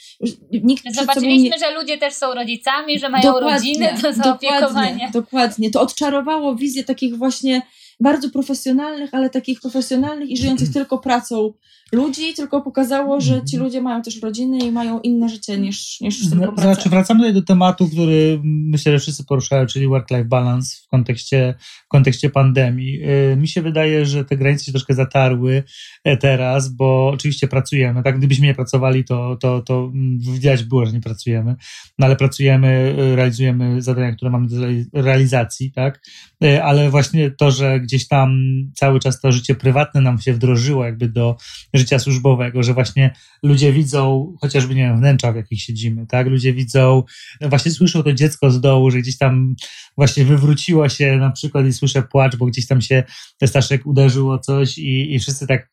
Nikt Zobaczyliśmy, nie... że ludzie też są rodzicami, że mają dokładnie, rodziny do zaopiekowania. Dokładnie, dokładnie. To odczarowało wizję takich właśnie bardzo profesjonalnych, ale takich profesjonalnych i żyjących *clears throat* tylko pracą ludzi, tylko pokazało, że ci ludzie mają też rodziny i mają inne życie niż, niż tylko pracę. Znaczy, wracamy tutaj do tematu, który myślę, że wszyscy poruszają, czyli work-life balance w kontekście, w kontekście pandemii. Y, mi się wydaje, że te granice się troszkę zatarły e, teraz, bo oczywiście pracujemy. Tak, gdybyśmy nie pracowali, to, to, to widać było, że nie pracujemy, no ale pracujemy, y, realizujemy zadania, które mamy do realizacji, tak? E, ale właśnie to, że gdzieś tam cały czas to życie prywatne nam się wdrożyło jakby do życia służbowego, że właśnie ludzie widzą, chociażby nie wiem, wnętrza, w jakich siedzimy, tak? Ludzie widzą, właśnie słyszą to dziecko z dołu, że gdzieś tam właśnie wywróciło się na przykład i słyszę płacz, bo gdzieś tam się Staszek uderzył o coś i, i wszyscy tak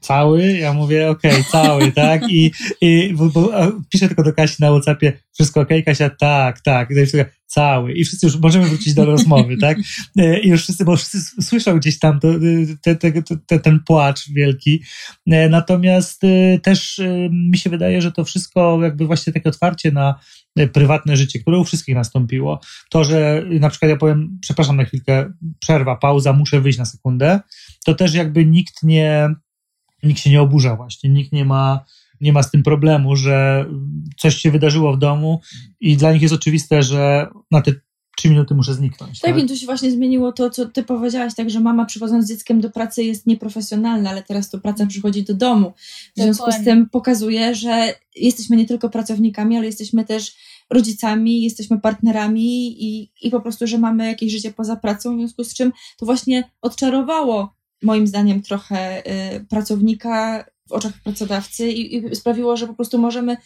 cały? Ja mówię, okej, okay, cały, tak? I, i bo, bo, piszę tylko do Kasi na WhatsAppie, wszystko okej, okay? Kasia, tak, tak. I cały. I wszyscy już możemy wrócić do rozmowy, tak? E, I już wszyscy, bo wszyscy słyszą gdzieś tam to, te, te, te, ten płacz wielki. E, natomiast e, też mi się wydaje, że to wszystko jakby właśnie takie otwarcie na prywatne życie, które u wszystkich nastąpiło. To, że na przykład ja powiem, przepraszam na chwilkę, przerwa, pauza, muszę wyjść na sekundę, to też jakby nikt nie nikt się nie oburza właśnie, nikt nie ma, nie ma z tym problemu, że coś się wydarzyło w domu i dla nich jest oczywiste, że na te trzy minuty muszę zniknąć. Tak, tak? więc tu się właśnie zmieniło to, co ty powiedziałaś, tak, że mama przychodząc z dzieckiem do pracy jest nieprofesjonalna, ale teraz to praca przychodzi do domu. W związku Dokładnie. z tym pokazuje, że jesteśmy nie tylko pracownikami, ale jesteśmy też rodzicami, jesteśmy partnerami i, i po prostu, że mamy jakieś życie poza pracą, w związku z czym to właśnie odczarowało moim zdaniem trochę y, pracownika w oczach pracodawcy i, i sprawiło, że po prostu możemy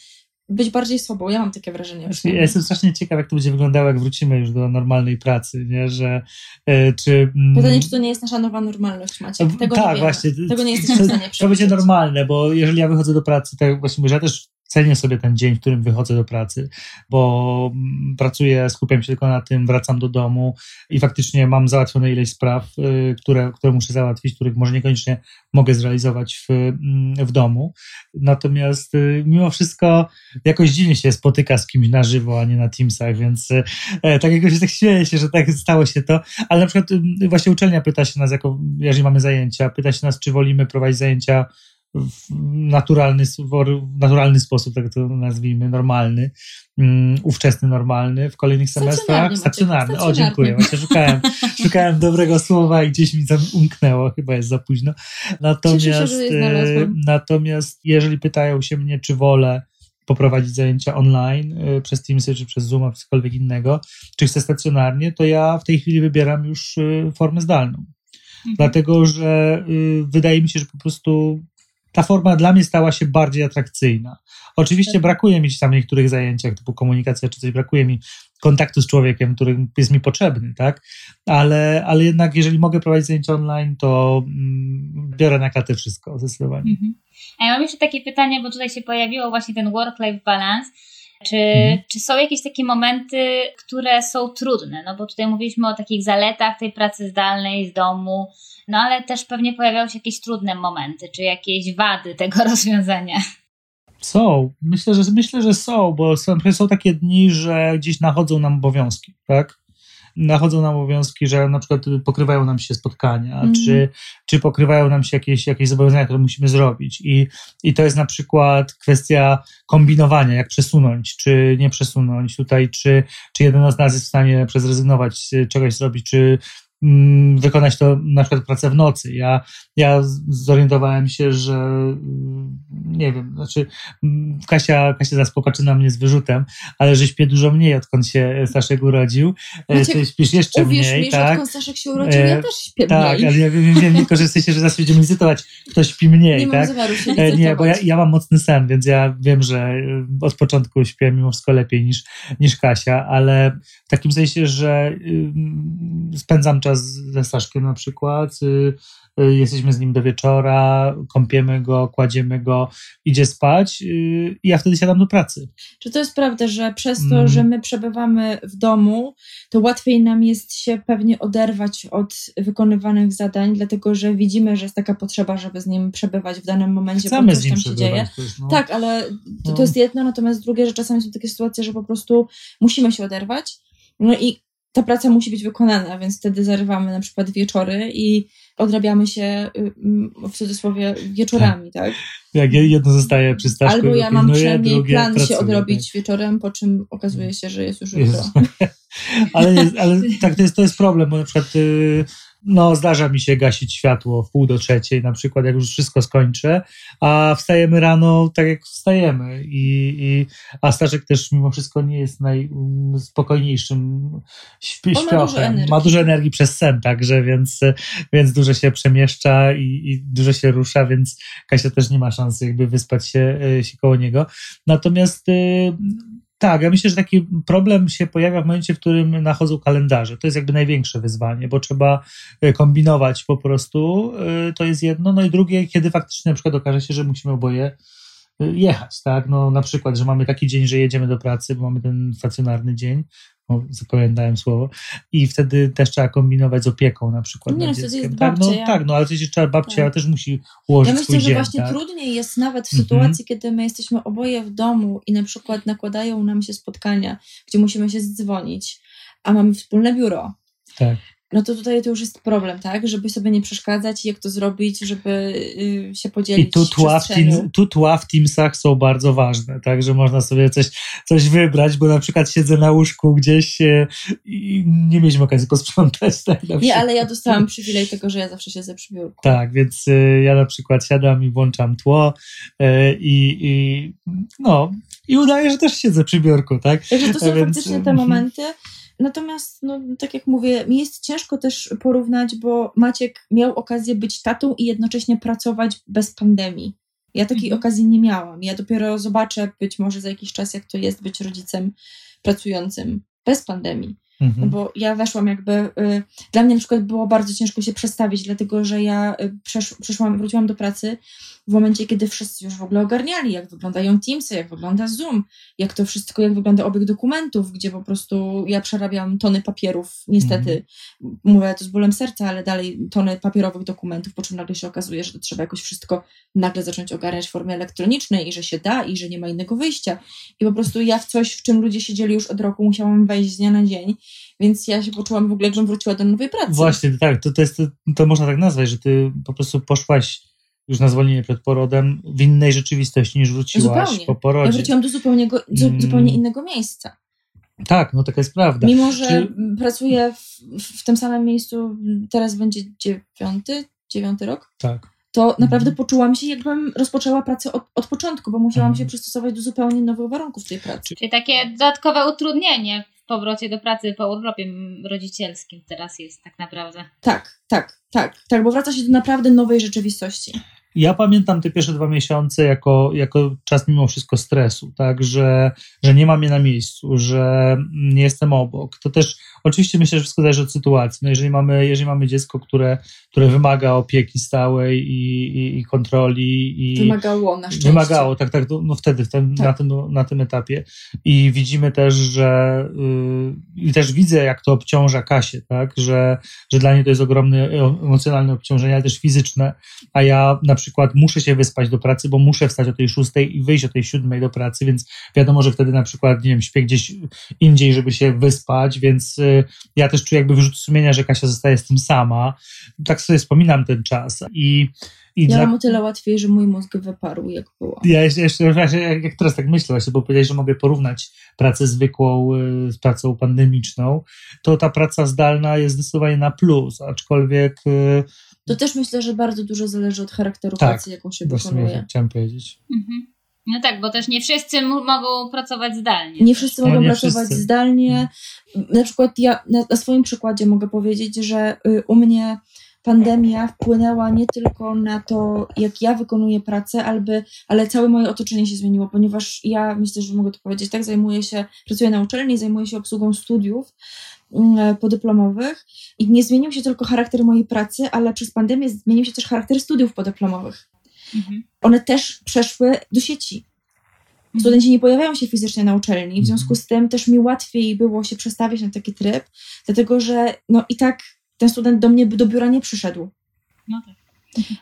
być bardziej sobą. Ja mam takie wrażenie. Ja jestem strasznie ciekaw, jak to będzie wyglądało, jak wrócimy już do normalnej pracy, nie? Że e, czy... Mm, Pytanie, czy to nie jest nasza nowa normalność, Macie? Tego tak, nie właśnie. Tego nie jesteśmy w stanie To będzie normalne, bo jeżeli ja wychodzę do pracy, tak właśnie, że ja też cenię sobie ten dzień, w którym wychodzę do pracy, bo mm, pracuję, skupiam się tylko na tym, wracam do domu i faktycznie mam załatwione ileś spraw, y, które, które muszę załatwić, których może niekoniecznie mogę zrealizować w, mm, w domu. Natomiast y, mimo wszystko jakoś dziwnie się spotyka z kimś na żywo, a nie na Teamsach, więc y, e, tak jakoś tak śmieję się, że tak stało się to. Ale na przykład właśnie uczelnia pyta się nas, jako, jeżeli mamy zajęcia, pyta się nas, czy wolimy prowadzić zajęcia naturalny, w naturalny sposób, tak to nazwijmy, normalny, um, ówczesny normalny w kolejnych semestrach. Stacjonarny. O, dziękuję. Właśnie szukałem, *laughs* szukałem dobrego słowa i gdzieś mi tam umknęło, chyba jest za późno. Natomiast, się, natomiast jeżeli pytają się mnie, czy wolę poprowadzić zajęcia online y, przez Teamsy, czy przez Zoom, czy cokolwiek innego, czy chcę stacjonarnie, to ja w tej chwili wybieram już y, formę zdalną. Mhm. Dlatego, że wydaje mi się, że po prostu ta forma dla mnie stała się bardziej atrakcyjna. Oczywiście tak. brakuje mi tam w niektórych zajęciach, typu komunikacja czy coś, brakuje mi kontaktu z człowiekiem, który jest mi potrzebny, tak? Ale, ale jednak jeżeli mogę prowadzić zajęcia online, to mm, biorę na klatę wszystko, zdecydowanie. Mhm. A ja mam jeszcze takie pytanie, bo tutaj się pojawiło właśnie ten work-life balance. Czy, mhm. czy są jakieś takie momenty, które są trudne? No bo tutaj mówiliśmy o takich zaletach tej pracy zdalnej z domu, no ale też pewnie pojawiają się jakieś trudne momenty, czy jakieś wady tego *laughs* rozwiązania. Są. Myślę, że myślę, że są, bo są, są takie dni, że gdzieś nachodzą nam obowiązki, tak? Nachodzą nam obowiązki, że na przykład pokrywają nam się spotkania, mm. czy, czy pokrywają nam się jakieś, jakieś zobowiązania, które musimy zrobić. I, I to jest na przykład kwestia kombinowania, jak przesunąć, czy nie przesunąć tutaj, czy, czy jeden z nas jest w stanie zrezygnować, czegoś zrobić, czy wykonać to na przykład pracę w nocy. Ja, ja zorientowałem się, że mm, nie wiem, znaczy mm, Kasia, Kasia zaraz popatrzy na mnie z wyrzutem, ale że śpię dużo mniej, odkąd się Staszek urodził. E, Maciek, Ty śpisz jeszcze mniej, mi, tak? odkąd Staszek się urodził, ja e, też śpię tak, mniej. ale ja wiem, wiem tylko, że jesteście, że zaraz będziemy licytować, kto śpi mniej, nie tak? Mam e, nie, bo ja, ja mam mocny sen, więc ja wiem, że od początku śpię mimo wszystko lepiej niż, niż Kasia, ale w takim sensie, że spędzam czas ze Staszkiem na przykład, y, y, jesteśmy z nim do wieczora, kąpiemy go, kładziemy go, idzie spać y, i ja wtedy siadam do pracy. Czy to jest prawda, że przez to, mm. że my przebywamy w domu, to łatwiej nam jest się pewnie oderwać od wykonywanych zadań, dlatego że widzimy, że jest taka potrzeba, żeby z nim przebywać w danym momencie, Chcemy bo coś tam się dzieje. Też, no. Tak, ale to, to no. jest jedno, natomiast drugie, że czasami są takie sytuacje, że po prostu musimy się oderwać. No i ta praca musi być wykonana, więc wtedy zarywamy na przykład wieczory i odrabiamy się y, w cudzysłowie wieczorami, tak? tak? Jak jedno zostaje przy Staszku Albo ja mam przynajmniej plan pracuje, się odrobić tak? wieczorem, po czym okazuje się, że jest już jutro. *laughs* ale, ale *laughs* tak, to jest, to jest problem, bo na przykład y, no, zdarza mi się gasić światło w pół do trzeciej, na przykład, jak już wszystko skończę, a wstajemy rano tak jak wstajemy. I, i, a Staszek też mimo wszystko nie jest najspokojniejszym śpi, śpiochem. Ma dużo, energii. ma dużo energii przez sen, także, więc, więc dużo się przemieszcza i, i dużo się rusza, więc Kasia też nie ma szansy jakby wyspać się, e, się koło niego. Natomiast y, tak, ja myślę, że taki problem się pojawia w momencie, w którym nachodzą kalendarze. To jest jakby największe wyzwanie, bo trzeba e, kombinować po prostu. E, to jest jedno. No i drugie, kiedy faktycznie na przykład okaże się, że musimy oboje e, jechać, tak? No na przykład, że mamy taki dzień, że jedziemy do pracy, bo mamy ten stacjonarny dzień, zapamiętałem słowo, i wtedy też trzeba kombinować z opieką na przykład Nie, dzieckiem. Jest tak, babcia, no, ja... tak, no ale przecież trzeba, babcia tak. też musi ułożyć Ja myślę, swój że dzień, właśnie tak? trudniej jest nawet w sytuacji, -hmm. kiedy my jesteśmy oboje w domu i na przykład nakładają nam się spotkania, gdzie musimy się zdzwonić, a mamy wspólne biuro. Tak no to tutaj to już jest problem, tak? Żeby sobie nie przeszkadzać i jak to zrobić, żeby y, się podzielić I tu tła, w team, tu tła w Teamsach są bardzo ważne, tak? Że można sobie coś, coś wybrać, bo na przykład siedzę na łóżku gdzieś y, i nie mieliśmy okazji posprzątać. Tak, nie, ale ja dostałam przywilej tego, że ja zawsze siedzę przy biurku. Tak, więc y, ja na przykład siadam i włączam tło i, i no, i udaje, że też siedzę przy biurku, tak? Także to są więc, faktycznie te momenty, Natomiast, no, tak jak mówię, mi jest ciężko też porównać, bo Maciek miał okazję być tatą i jednocześnie pracować bez pandemii. Ja takiej Mhm. okazji nie miałam. Ja dopiero zobaczę być może za jakiś czas, jak to jest być rodzicem pracującym bez pandemii. Mhm. bo ja weszłam jakby. Y, dla mnie na przykład było bardzo ciężko się przestawić, dlatego że ja y, przesz, przeszłam, wróciłam do pracy w momencie, kiedy wszyscy już w ogóle ogarniali, jak wyglądają Teamsy, jak wygląda Zoom, jak to wszystko, jak wygląda obieg dokumentów, gdzie po prostu ja przerabiam tony papierów, niestety. Mówię to z bólem serca, ale dalej tony papierowych dokumentów, po czym nagle się okazuje, że to trzeba jakoś wszystko nagle zacząć ogarniać w formie elektronicznej i że się da i że nie ma innego wyjścia. I po prostu ja w coś, w czym ludzie siedzieli już od roku, musiałam wejść z dnia na dzień, więc ja się poczułam w ogóle, jakbym wróciła do nowej pracy. Właśnie, tak, to, to, jest, to można tak nazwać, że ty po prostu poszłaś już na zwolnienie przed porodem w innej rzeczywistości niż wróciłaś Zupełnie. po Ja porodzie. wróciłam do zupełnie, go, zu, Mm. zupełnie innego miejsca. Tak, no taka jest prawda. Mimo, że Czy- pracuję w, w tym samym miejscu, teraz będzie dziewiąty, dziewiąty rok, Tak. to naprawdę Mhm. poczułam się, jakbym rozpoczęła pracę od, od początku, bo musiałam Mhm. się przystosować do zupełnie nowych warunków tej pracy. Czyli takie dodatkowe utrudnienie powrocie do pracy po urlopie rodzicielskim teraz jest tak naprawdę. Tak, tak, tak, tak, bo wraca się do naprawdę nowej rzeczywistości. Ja pamiętam te pierwsze dwa miesiące jako, jako czas mimo wszystko stresu, tak, że, że nie mam mnie na miejscu, że nie jestem obok. To też oczywiście myślę, że wszystko zależy od sytuacji. No jeżeli mamy, jeżeli mamy dziecko, które, które wymaga opieki stałej i, i, i kontroli i Wymagało na szczęście. Wymagało, tak, tak, no wtedy, w tym, Tak. Na, tym, na tym etapie. I widzimy też, że yy, i też widzę, jak to obciąża Kasię, tak, że, że dla niej to jest ogromne e- emocjonalne obciążenie, ale też fizyczne, a ja na przykład muszę się wyspać do pracy, bo muszę wstać o tej szóstej i wyjść o tej siódmej do pracy, więc wiadomo, że wtedy na przykład, nie wiem, śpię gdzieś indziej, żeby się wyspać, więc yy, ja też czuję jakby wyrzut sumienia, że Kasia zostaje z tym sama. Tak sobie wspominam ten czas i i Ja dla- mam o tyle łatwiej, że mój mózg wyparł, jak było. ja jeszcze, jeszcze jak teraz tak myślę, właśnie, bo powiedziałeś, że mogę porównać pracę zwykłą y, z pracą pandemiczną, to ta praca zdalna jest zdecydowanie na plus, aczkolwiek y, To też myślę, że bardzo dużo zależy od charakteru Tak, pracy, jaką się wykonuje. chciałem powiedzieć. Mhm. No tak, bo też nie wszyscy m- mogą pracować zdalnie. Nie wszyscy No, mogą nie pracować wszyscy. zdalnie. Na przykład ja na, na swoim przykładzie mogę powiedzieć, że y, u mnie pandemia wpłynęła nie tylko na to, jak ja wykonuję pracę, alby, ale całe moje otoczenie się zmieniło, ponieważ ja myślę, że mogę to powiedzieć tak, zajmuję się, pracuję na uczelni, zajmuję się obsługą studiów podyplomowych i nie zmienił się tylko charakter mojej pracy, ale przez pandemię zmienił się też charakter studiów podyplomowych. Mhm. One też przeszły do sieci. Studenci nie pojawiają się fizycznie na uczelni, w związku z tym też mi łatwiej było się przestawić na taki tryb, dlatego że no i tak ten student do mnie do biura nie przyszedł. No tak.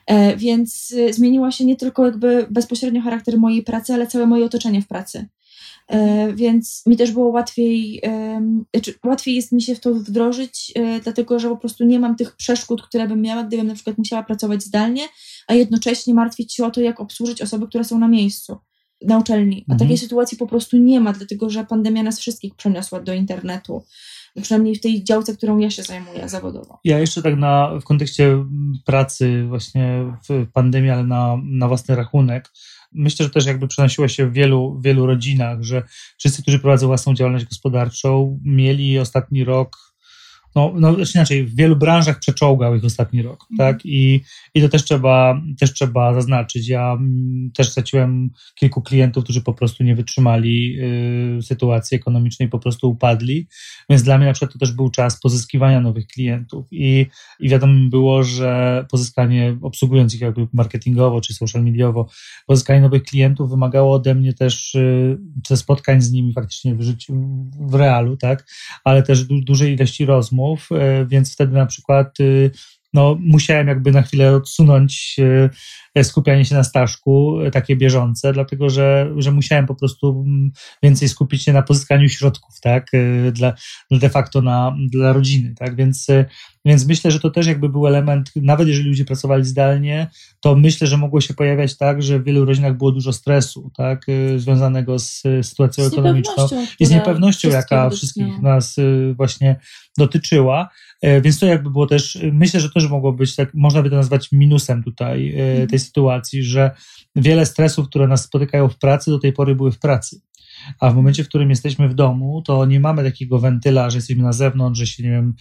E, więc y, zmieniła się nie tylko jakby bezpośrednio charakter mojej pracy, ale całe moje otoczenie w pracy. E, więc mi też było łatwiej, znaczy łatwiej jest mi się w to wdrożyć, e, dlatego że po prostu nie mam tych przeszkód, które bym miała, gdybym na przykład musiała pracować zdalnie, a jednocześnie martwić się o to, jak obsłużyć osoby, które są na miejscu, na uczelni. A Mhm. takiej sytuacji po prostu nie ma, dlatego że pandemia nas wszystkich przeniosła do internetu. Przynajmniej w tej działce, którą ja się zajmuję zawodowo. Ja jeszcze tak na, w kontekście pracy właśnie w pandemii, ale na, na własny rachunek, myślę, że też jakby przenosiło się w wielu, wielu rodzinach, że wszyscy, którzy prowadzą własną działalność gospodarczą, mieli ostatni rok, no, no znaczy inaczej, w wielu branżach przeczołgał ich ostatni rok, Mhm. tak? I, I to też trzeba, też trzeba zaznaczyć. Ja mm, też straciłem kilku klientów, którzy po prostu nie wytrzymali y, sytuacji ekonomicznej, po prostu upadli, więc dla mnie na przykład to też był czas pozyskiwania nowych klientów i, i wiadomo było, że pozyskanie, obsługując ich jakby marketingowo czy social mediowo, pozyskanie nowych klientów wymagało ode mnie też y, spotkań z nimi faktycznie w życiu, w realu, tak, ale też du- dużej ilości rozmów, y, więc wtedy na przykład y, no, musiałem jakby na chwilę odsunąć y, skupianie się na staszku, y, takie bieżące, dlatego że, że musiałem po prostu mm, więcej skupić się na pozyskaniu środków, tak, dla, de facto na, dla rodziny, tak, więc, więc myślę, że to też jakby był element, nawet jeżeli ludzie pracowali zdalnie, to myślę, że mogło się pojawiać tak, że w wielu rodzinach było dużo stresu, tak, y, związanego z y, sytuacją ekonomiczną i z niepewnością, jaka wszystkich nas y, właśnie dotyczyła. E, Więc to jakby było też, myślę, że też mogło być, tak, można by to nazwać minusem tutaj y, Mhm. tej sytuacji, że wiele stresów, które nas spotykają w pracy, do tej pory były w pracy. A w momencie, w którym jesteśmy w domu, to nie mamy takiego wentyla, że jesteśmy na zewnątrz, że się, nie wiem,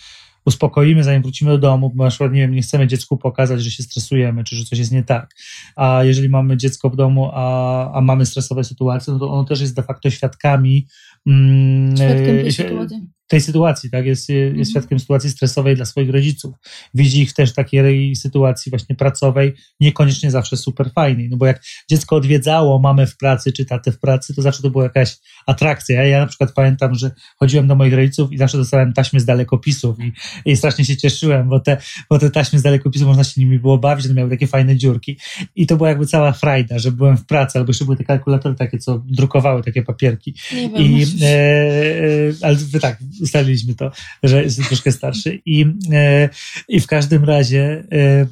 uspokoimy, zanim wrócimy do domu, bo na przykład, nie wiem, nie chcemy dziecku pokazać, że się stresujemy, czy że coś jest nie tak. A jeżeli mamy dziecko w domu, a, a mamy stresowe sytuacje, no to ono też jest de facto świadkami mm, Świadkiem tej sytuacji tej sytuacji, tak? Jest, jest mhm. świadkiem sytuacji stresowej dla swoich rodziców. Widzi ich też w takiej sytuacji właśnie pracowej, niekoniecznie zawsze super fajnej. No bo jak dziecko odwiedzało mamę w pracy czy tatę w pracy, to zawsze to była jakaś atrakcja. Ja na przykład pamiętam, że chodziłem do moich rodziców i zawsze dostałem taśmy z dalekopisów i, i strasznie się cieszyłem, bo te, bo te taśmy z dalekopisów można się nimi było bawić, one miały takie fajne dziurki. I to była jakby cała frajda, że byłem w pracy, albo jeszcze były te kalkulatory takie, co drukowały takie papierki. Nie wiem. I, e, e, ale tak, ustaliliśmy to, że jest troszkę starszy i, e, i w każdym razie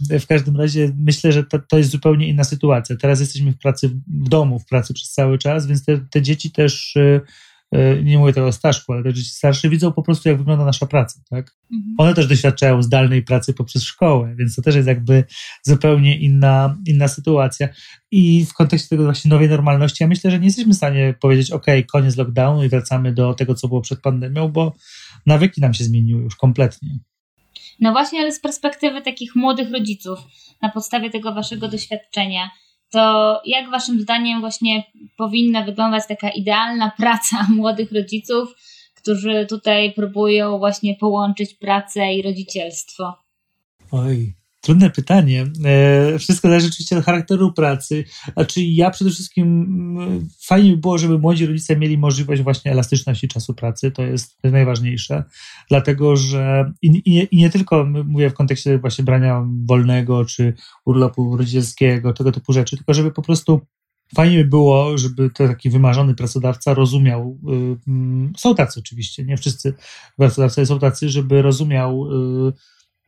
e, w każdym razie myślę, że to, to jest zupełnie inna sytuacja. Teraz jesteśmy w pracy w domu, w pracy przez cały czas, więc te, te dzieci też e, nie mówię tego o Staszku, ale te dzieci starsze widzą po prostu, jak wygląda nasza praca, tak? Mhm. One też doświadczają zdalnej pracy poprzez szkołę, więc to też jest jakby zupełnie inna, inna sytuacja. I w kontekście tego właśnie nowej normalności, ja myślę, że nie jesteśmy w stanie powiedzieć, ok, koniec lockdownu i wracamy do tego, co było przed pandemią, bo nawyki nam się zmieniły już kompletnie. No właśnie, ale z perspektywy takich młodych rodziców, na podstawie tego waszego doświadczenia, to jak waszym zdaniem właśnie powinna wyglądać taka idealna *laughs* praca młodych rodziców, którzy tutaj próbują właśnie połączyć pracę i rodzicielstwo? Oj, Trudne pytanie. E, wszystko zależy oczywiście od charakteru pracy. Znaczy ja przede wszystkim mm, fajnie by było, żeby młodzi rodzice mieli możliwość właśnie elastyczności czasu pracy. To jest, najważniejsze. Dlatego, że i, i, nie, tylko mówię w kontekście właśnie brania wolnego czy urlopu rodzicielskiego, tego typu rzeczy, tylko żeby po prostu Fajnie by było, żeby to taki wymarzony pracodawca rozumiał, y, są tacy oczywiście, nie wszyscy pracodawcy są tacy, żeby rozumiał y,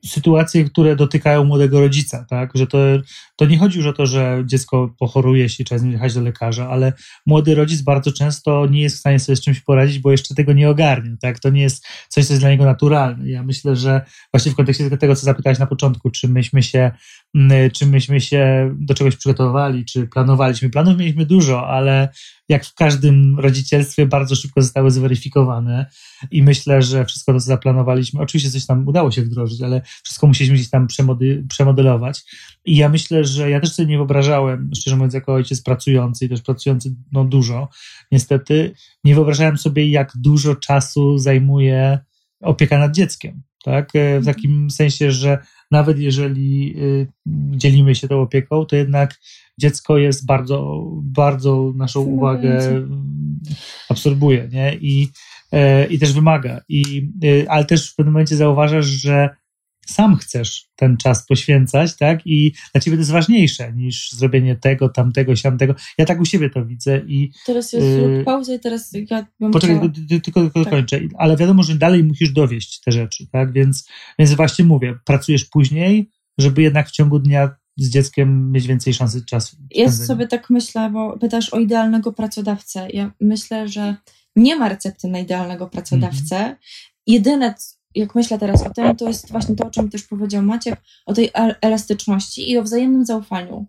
sytuacje, które dotykają młodego rodzica, tak? Że to, to nie chodzi już o to, że dziecko pochoruje się, trzeba z nim jechać do lekarza, ale młody rodzic bardzo często nie jest w stanie sobie z czymś poradzić, bo jeszcze tego nie ogarnia, tak? To nie jest coś, co jest dla niego naturalne. Ja myślę, że właśnie w kontekście tego, co zapytałeś na początku, czy myśmy się, mm, czy myśmy się do czegoś przygotowali, czy planowaliśmy. Planów mieliśmy dużo, ale jak w każdym rodzicielstwie bardzo szybko zostały zweryfikowane i myślę, że wszystko to, co zaplanowaliśmy, oczywiście coś tam udało się wdrożyć, ale wszystko musieliśmy gdzieś tam przemodelować. I ja myślę, że ja też sobie nie wyobrażałem, szczerze mówiąc, jako ojciec pracujący i też pracujący no, dużo, niestety, nie wyobrażałem sobie, jak dużo czasu zajmuje opieka nad dzieckiem. Tak? E, w mhm. takim sensie, że nawet jeżeli y, dzielimy się tą opieką, to jednak dziecko jest bardzo, bardzo naszą uwagę absorbuje, nie? I, e, i też wymaga. I, y, ale też w pewnym momencie zauważasz, że sam chcesz ten czas poświęcać, tak? I dla ciebie to jest ważniejsze niż zrobienie tego, tamtego, siamtego. Ja tak u siebie to widzę i... Teraz ja zrób pauzę i teraz ja bym Poczekaj, chciała... tylko, tylko tak. kończę. Ale wiadomo, że dalej musisz dowieść te rzeczy, tak? Więc, więc właśnie mówię, pracujesz później, żeby jednak w ciągu dnia z dzieckiem mieć więcej szansy czasu. Ja sobie tak myślę, bo pytasz o idealnego pracodawcę. Ja myślę, że nie ma recepty na idealnego pracodawcę. -hmm. Jedyne, jak myślę teraz o tym, to jest właśnie to, o czym też powiedział Maciek, o tej elastyczności i o wzajemnym zaufaniu.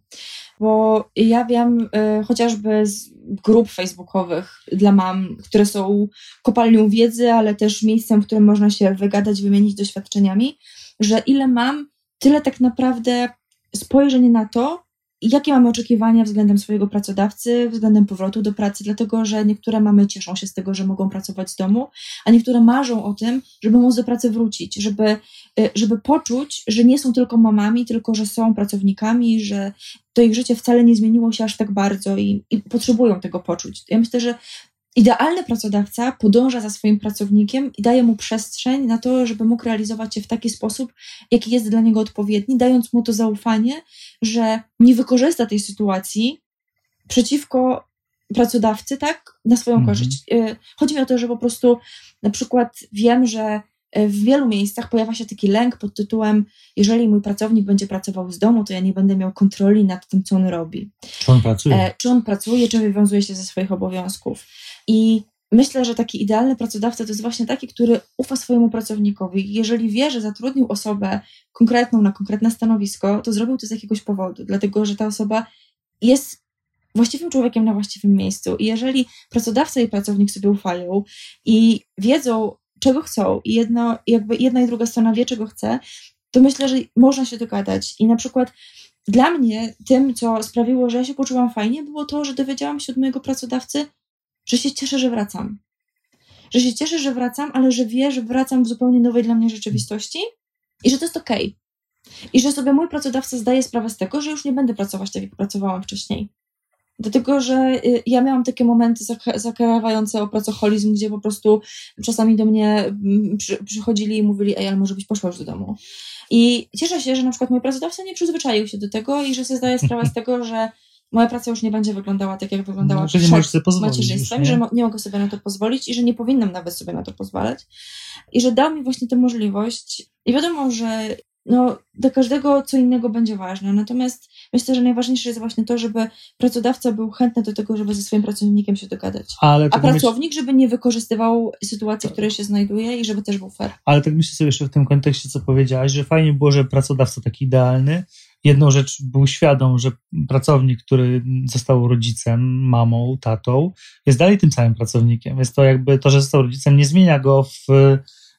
Bo ja wiem y, chociażby z grup facebookowych dla mam, które są kopalnią wiedzy, ale też miejscem, w którym można się wygadać, wymienić doświadczeniami, że ile mam, tyle tak naprawdę spojrzenie na to, jakie mamy oczekiwania względem swojego pracodawcy, względem powrotu do pracy, dlatego że niektóre mamy cieszą się z tego, że mogą pracować z domu, a niektóre marzą o tym, żeby móc do pracy wrócić, żeby, y, żeby poczuć, że nie są tylko mamami, tylko że są pracownikami, że to ich życie wcale nie zmieniło się aż tak bardzo i, i potrzebują tego poczuć. Ja myślę, że Idealny pracodawca podąża za swoim pracownikiem i daje mu przestrzeń na to, żeby mógł realizować się w taki sposób, jaki jest dla niego odpowiedni, dając mu to zaufanie, że nie wykorzysta tej sytuacji przeciwko pracodawcy, tak, na swoją mhm. korzyść. Y, chodzi mi o to, że po prostu na przykład wiem, że w wielu miejscach pojawia się taki lęk pod tytułem: Jeżeli mój pracownik będzie pracował z domu, to ja nie będę miał kontroli nad tym, co on robi. Czy on pracuje? E, czy on pracuje, czy wywiązuje się ze swoich obowiązków. I myślę, że taki idealny pracodawca to jest właśnie taki, który ufa swojemu pracownikowi. Jeżeli wie, że zatrudnił osobę konkretną na konkretne stanowisko, to zrobił to z jakiegoś powodu, dlatego że ta osoba jest właściwym człowiekiem na właściwym miejscu. I jeżeli pracodawca i pracownik sobie ufają i wiedzą, czego chcą i jedno, jakby jedna i druga strona wie, czego chce, to myślę, że można się dogadać. I na przykład dla mnie tym, co sprawiło, że ja się poczułam fajnie, było to, że dowiedziałam się od mojego pracodawcy, że się cieszę, że wracam. Że się cieszę, że wracam, ale że wie, że wracam w zupełnie nowej dla mnie rzeczywistości i że to jest okej. Okay. I że sobie mój pracodawca zdaje sprawę z tego, że już nie będę pracować tak, jak pracowałam wcześniej. Dlatego, że y, ja miałam takie momenty zakrawające o pracoholizm, gdzie po prostu czasami do mnie mm, przy, przychodzili i mówili, ej, ale może byś poszła już do domu. I cieszę się, że na przykład mój pracodawca nie przyzwyczaił się do tego i że sobie zdaje sprawę z tego, że moja praca już nie będzie wyglądała tak, jak wyglądała no, że nie możesz sobie pozwolić macierzyństwem, że nie mogę sobie na to pozwolić i że nie powinnam nawet sobie na to pozwalać. I że dał mi właśnie tę możliwość. I wiadomo, że no, do każdego co innego będzie ważne. Natomiast myślę, że najważniejsze jest właśnie to, żeby pracodawca był chętny do tego, żeby ze swoim pracownikiem się dogadać. A pracownik, żeby nie wykorzystywał sytuacji, w której się znajduje i żeby też był fair. Ale tak myślę sobie jeszcze w tym kontekście, co powiedziałaś, że fajnie było, że pracodawca taki idealny. Jedną rzecz był świadom, że pracownik, który został rodzicem, mamą, tatą, jest dalej tym samym pracownikiem. Jest to jakby to, że został rodzicem, nie zmienia go w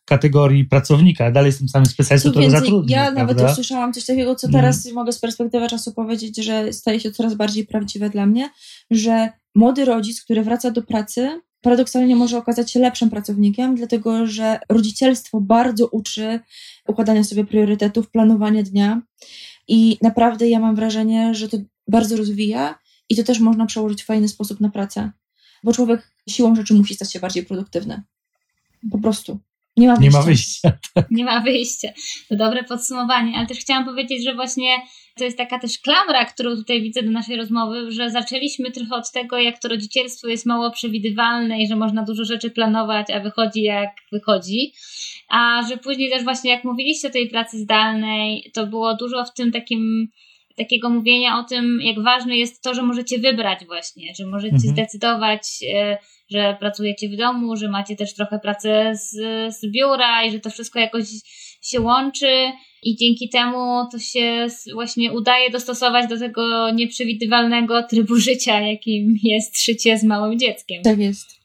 kategorii pracownika, dalej jestem samym specjalistą, który zatrudnia. Ja prawda? nawet usłyszałam coś takiego, co teraz mm. mogę z perspektywy czasu powiedzieć, że staje się coraz bardziej prawdziwe dla mnie, że młody rodzic, który wraca do pracy, paradoksalnie może okazać się lepszym pracownikiem, dlatego że rodzicielstwo bardzo uczy układania sobie priorytetów, planowania dnia i naprawdę ja mam wrażenie, że to bardzo rozwija i to też można przełożyć w fajny sposób na pracę, bo człowiek siłą rzeczy musi stać się bardziej produktywny. Po prostu. Nie ma wyjścia. Nie ma wyjścia. *laughs* Tak. Nie ma wyjścia. To dobre podsumowanie, ale też chciałam powiedzieć, że właśnie to jest taka też klamra, którą tutaj widzę do naszej rozmowy, że zaczęliśmy trochę od tego, jak to rodzicielstwo jest mało przewidywalne i że można dużo rzeczy planować, a wychodzi jak wychodzi. A że później też właśnie jak mówiliście o tej pracy zdalnej, to było dużo w tym takim takiego mówienia o tym, jak ważne jest to, że możecie wybrać właśnie, że możecie mhm. zdecydować, e, że pracujecie w domu, że macie też trochę pracę z, z biura i że to wszystko jakoś się łączy i dzięki temu to się właśnie udaje dostosować do tego nieprzewidywalnego trybu *laughs* życia, jakim jest życie z małym dzieckiem. Tak jest.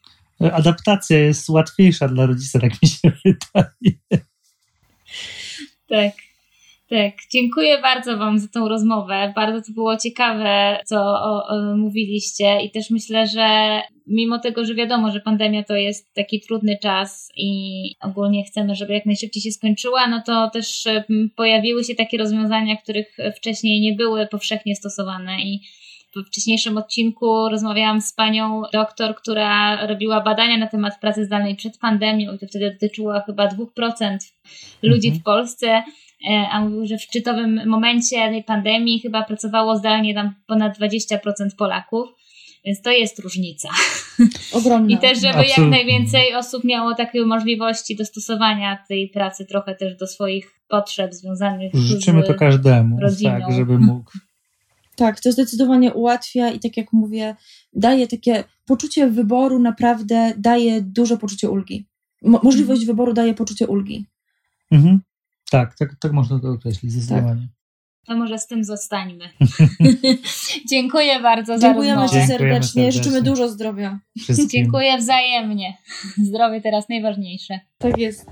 Adaptacja jest łatwiejsza dla rodzica, tak mi się wydaje. Tak. Tak, dziękuję bardzo Wam za tą rozmowę. Bardzo to było ciekawe, co o, o, mówiliście, i też myślę, że mimo tego, że wiadomo, że pandemia to jest taki trudny czas i ogólnie chcemy, żeby jak najszybciej się skończyła, no to też pojawiły się takie rozwiązania, których wcześniej nie były powszechnie stosowane i w wcześniejszym odcinku rozmawiałam z panią doktor, która robiła badania na temat pracy zdalnej przed pandemią i to wtedy dotyczyło chyba 2% ludzi mhm. w Polsce E, a mówił, że w szczytowym momencie tej pandemii chyba pracowało zdalnie tam ponad 20% Polaków. Więc to jest różnica. *laughs* Ogromna. I też, żeby Absolutnie. jak najwięcej osób miało takie możliwości dostosowania tej pracy trochę też do swoich potrzeb związanych Życzymy z to każdemu, rodziną. tak, żeby *laughs* mógł. Tak, to zdecydowanie ułatwia i tak jak mówię, daje takie poczucie wyboru, naprawdę daje duże poczucie ulgi. Mo możliwość mhm. wyboru daje poczucie ulgi. Mhm. Tak, tak, tak można to określić, zdecydowanie. Tak. To może z tym zostańmy. *laughs* *laughs* Dziękuję bardzo za Dziękujemy rozmowę. Ci serdecznie. serdecznie. Życzymy dużo zdrowia. Wszystkim. Dziękuję wzajemnie. Zdrowie teraz najważniejsze. Tak jest.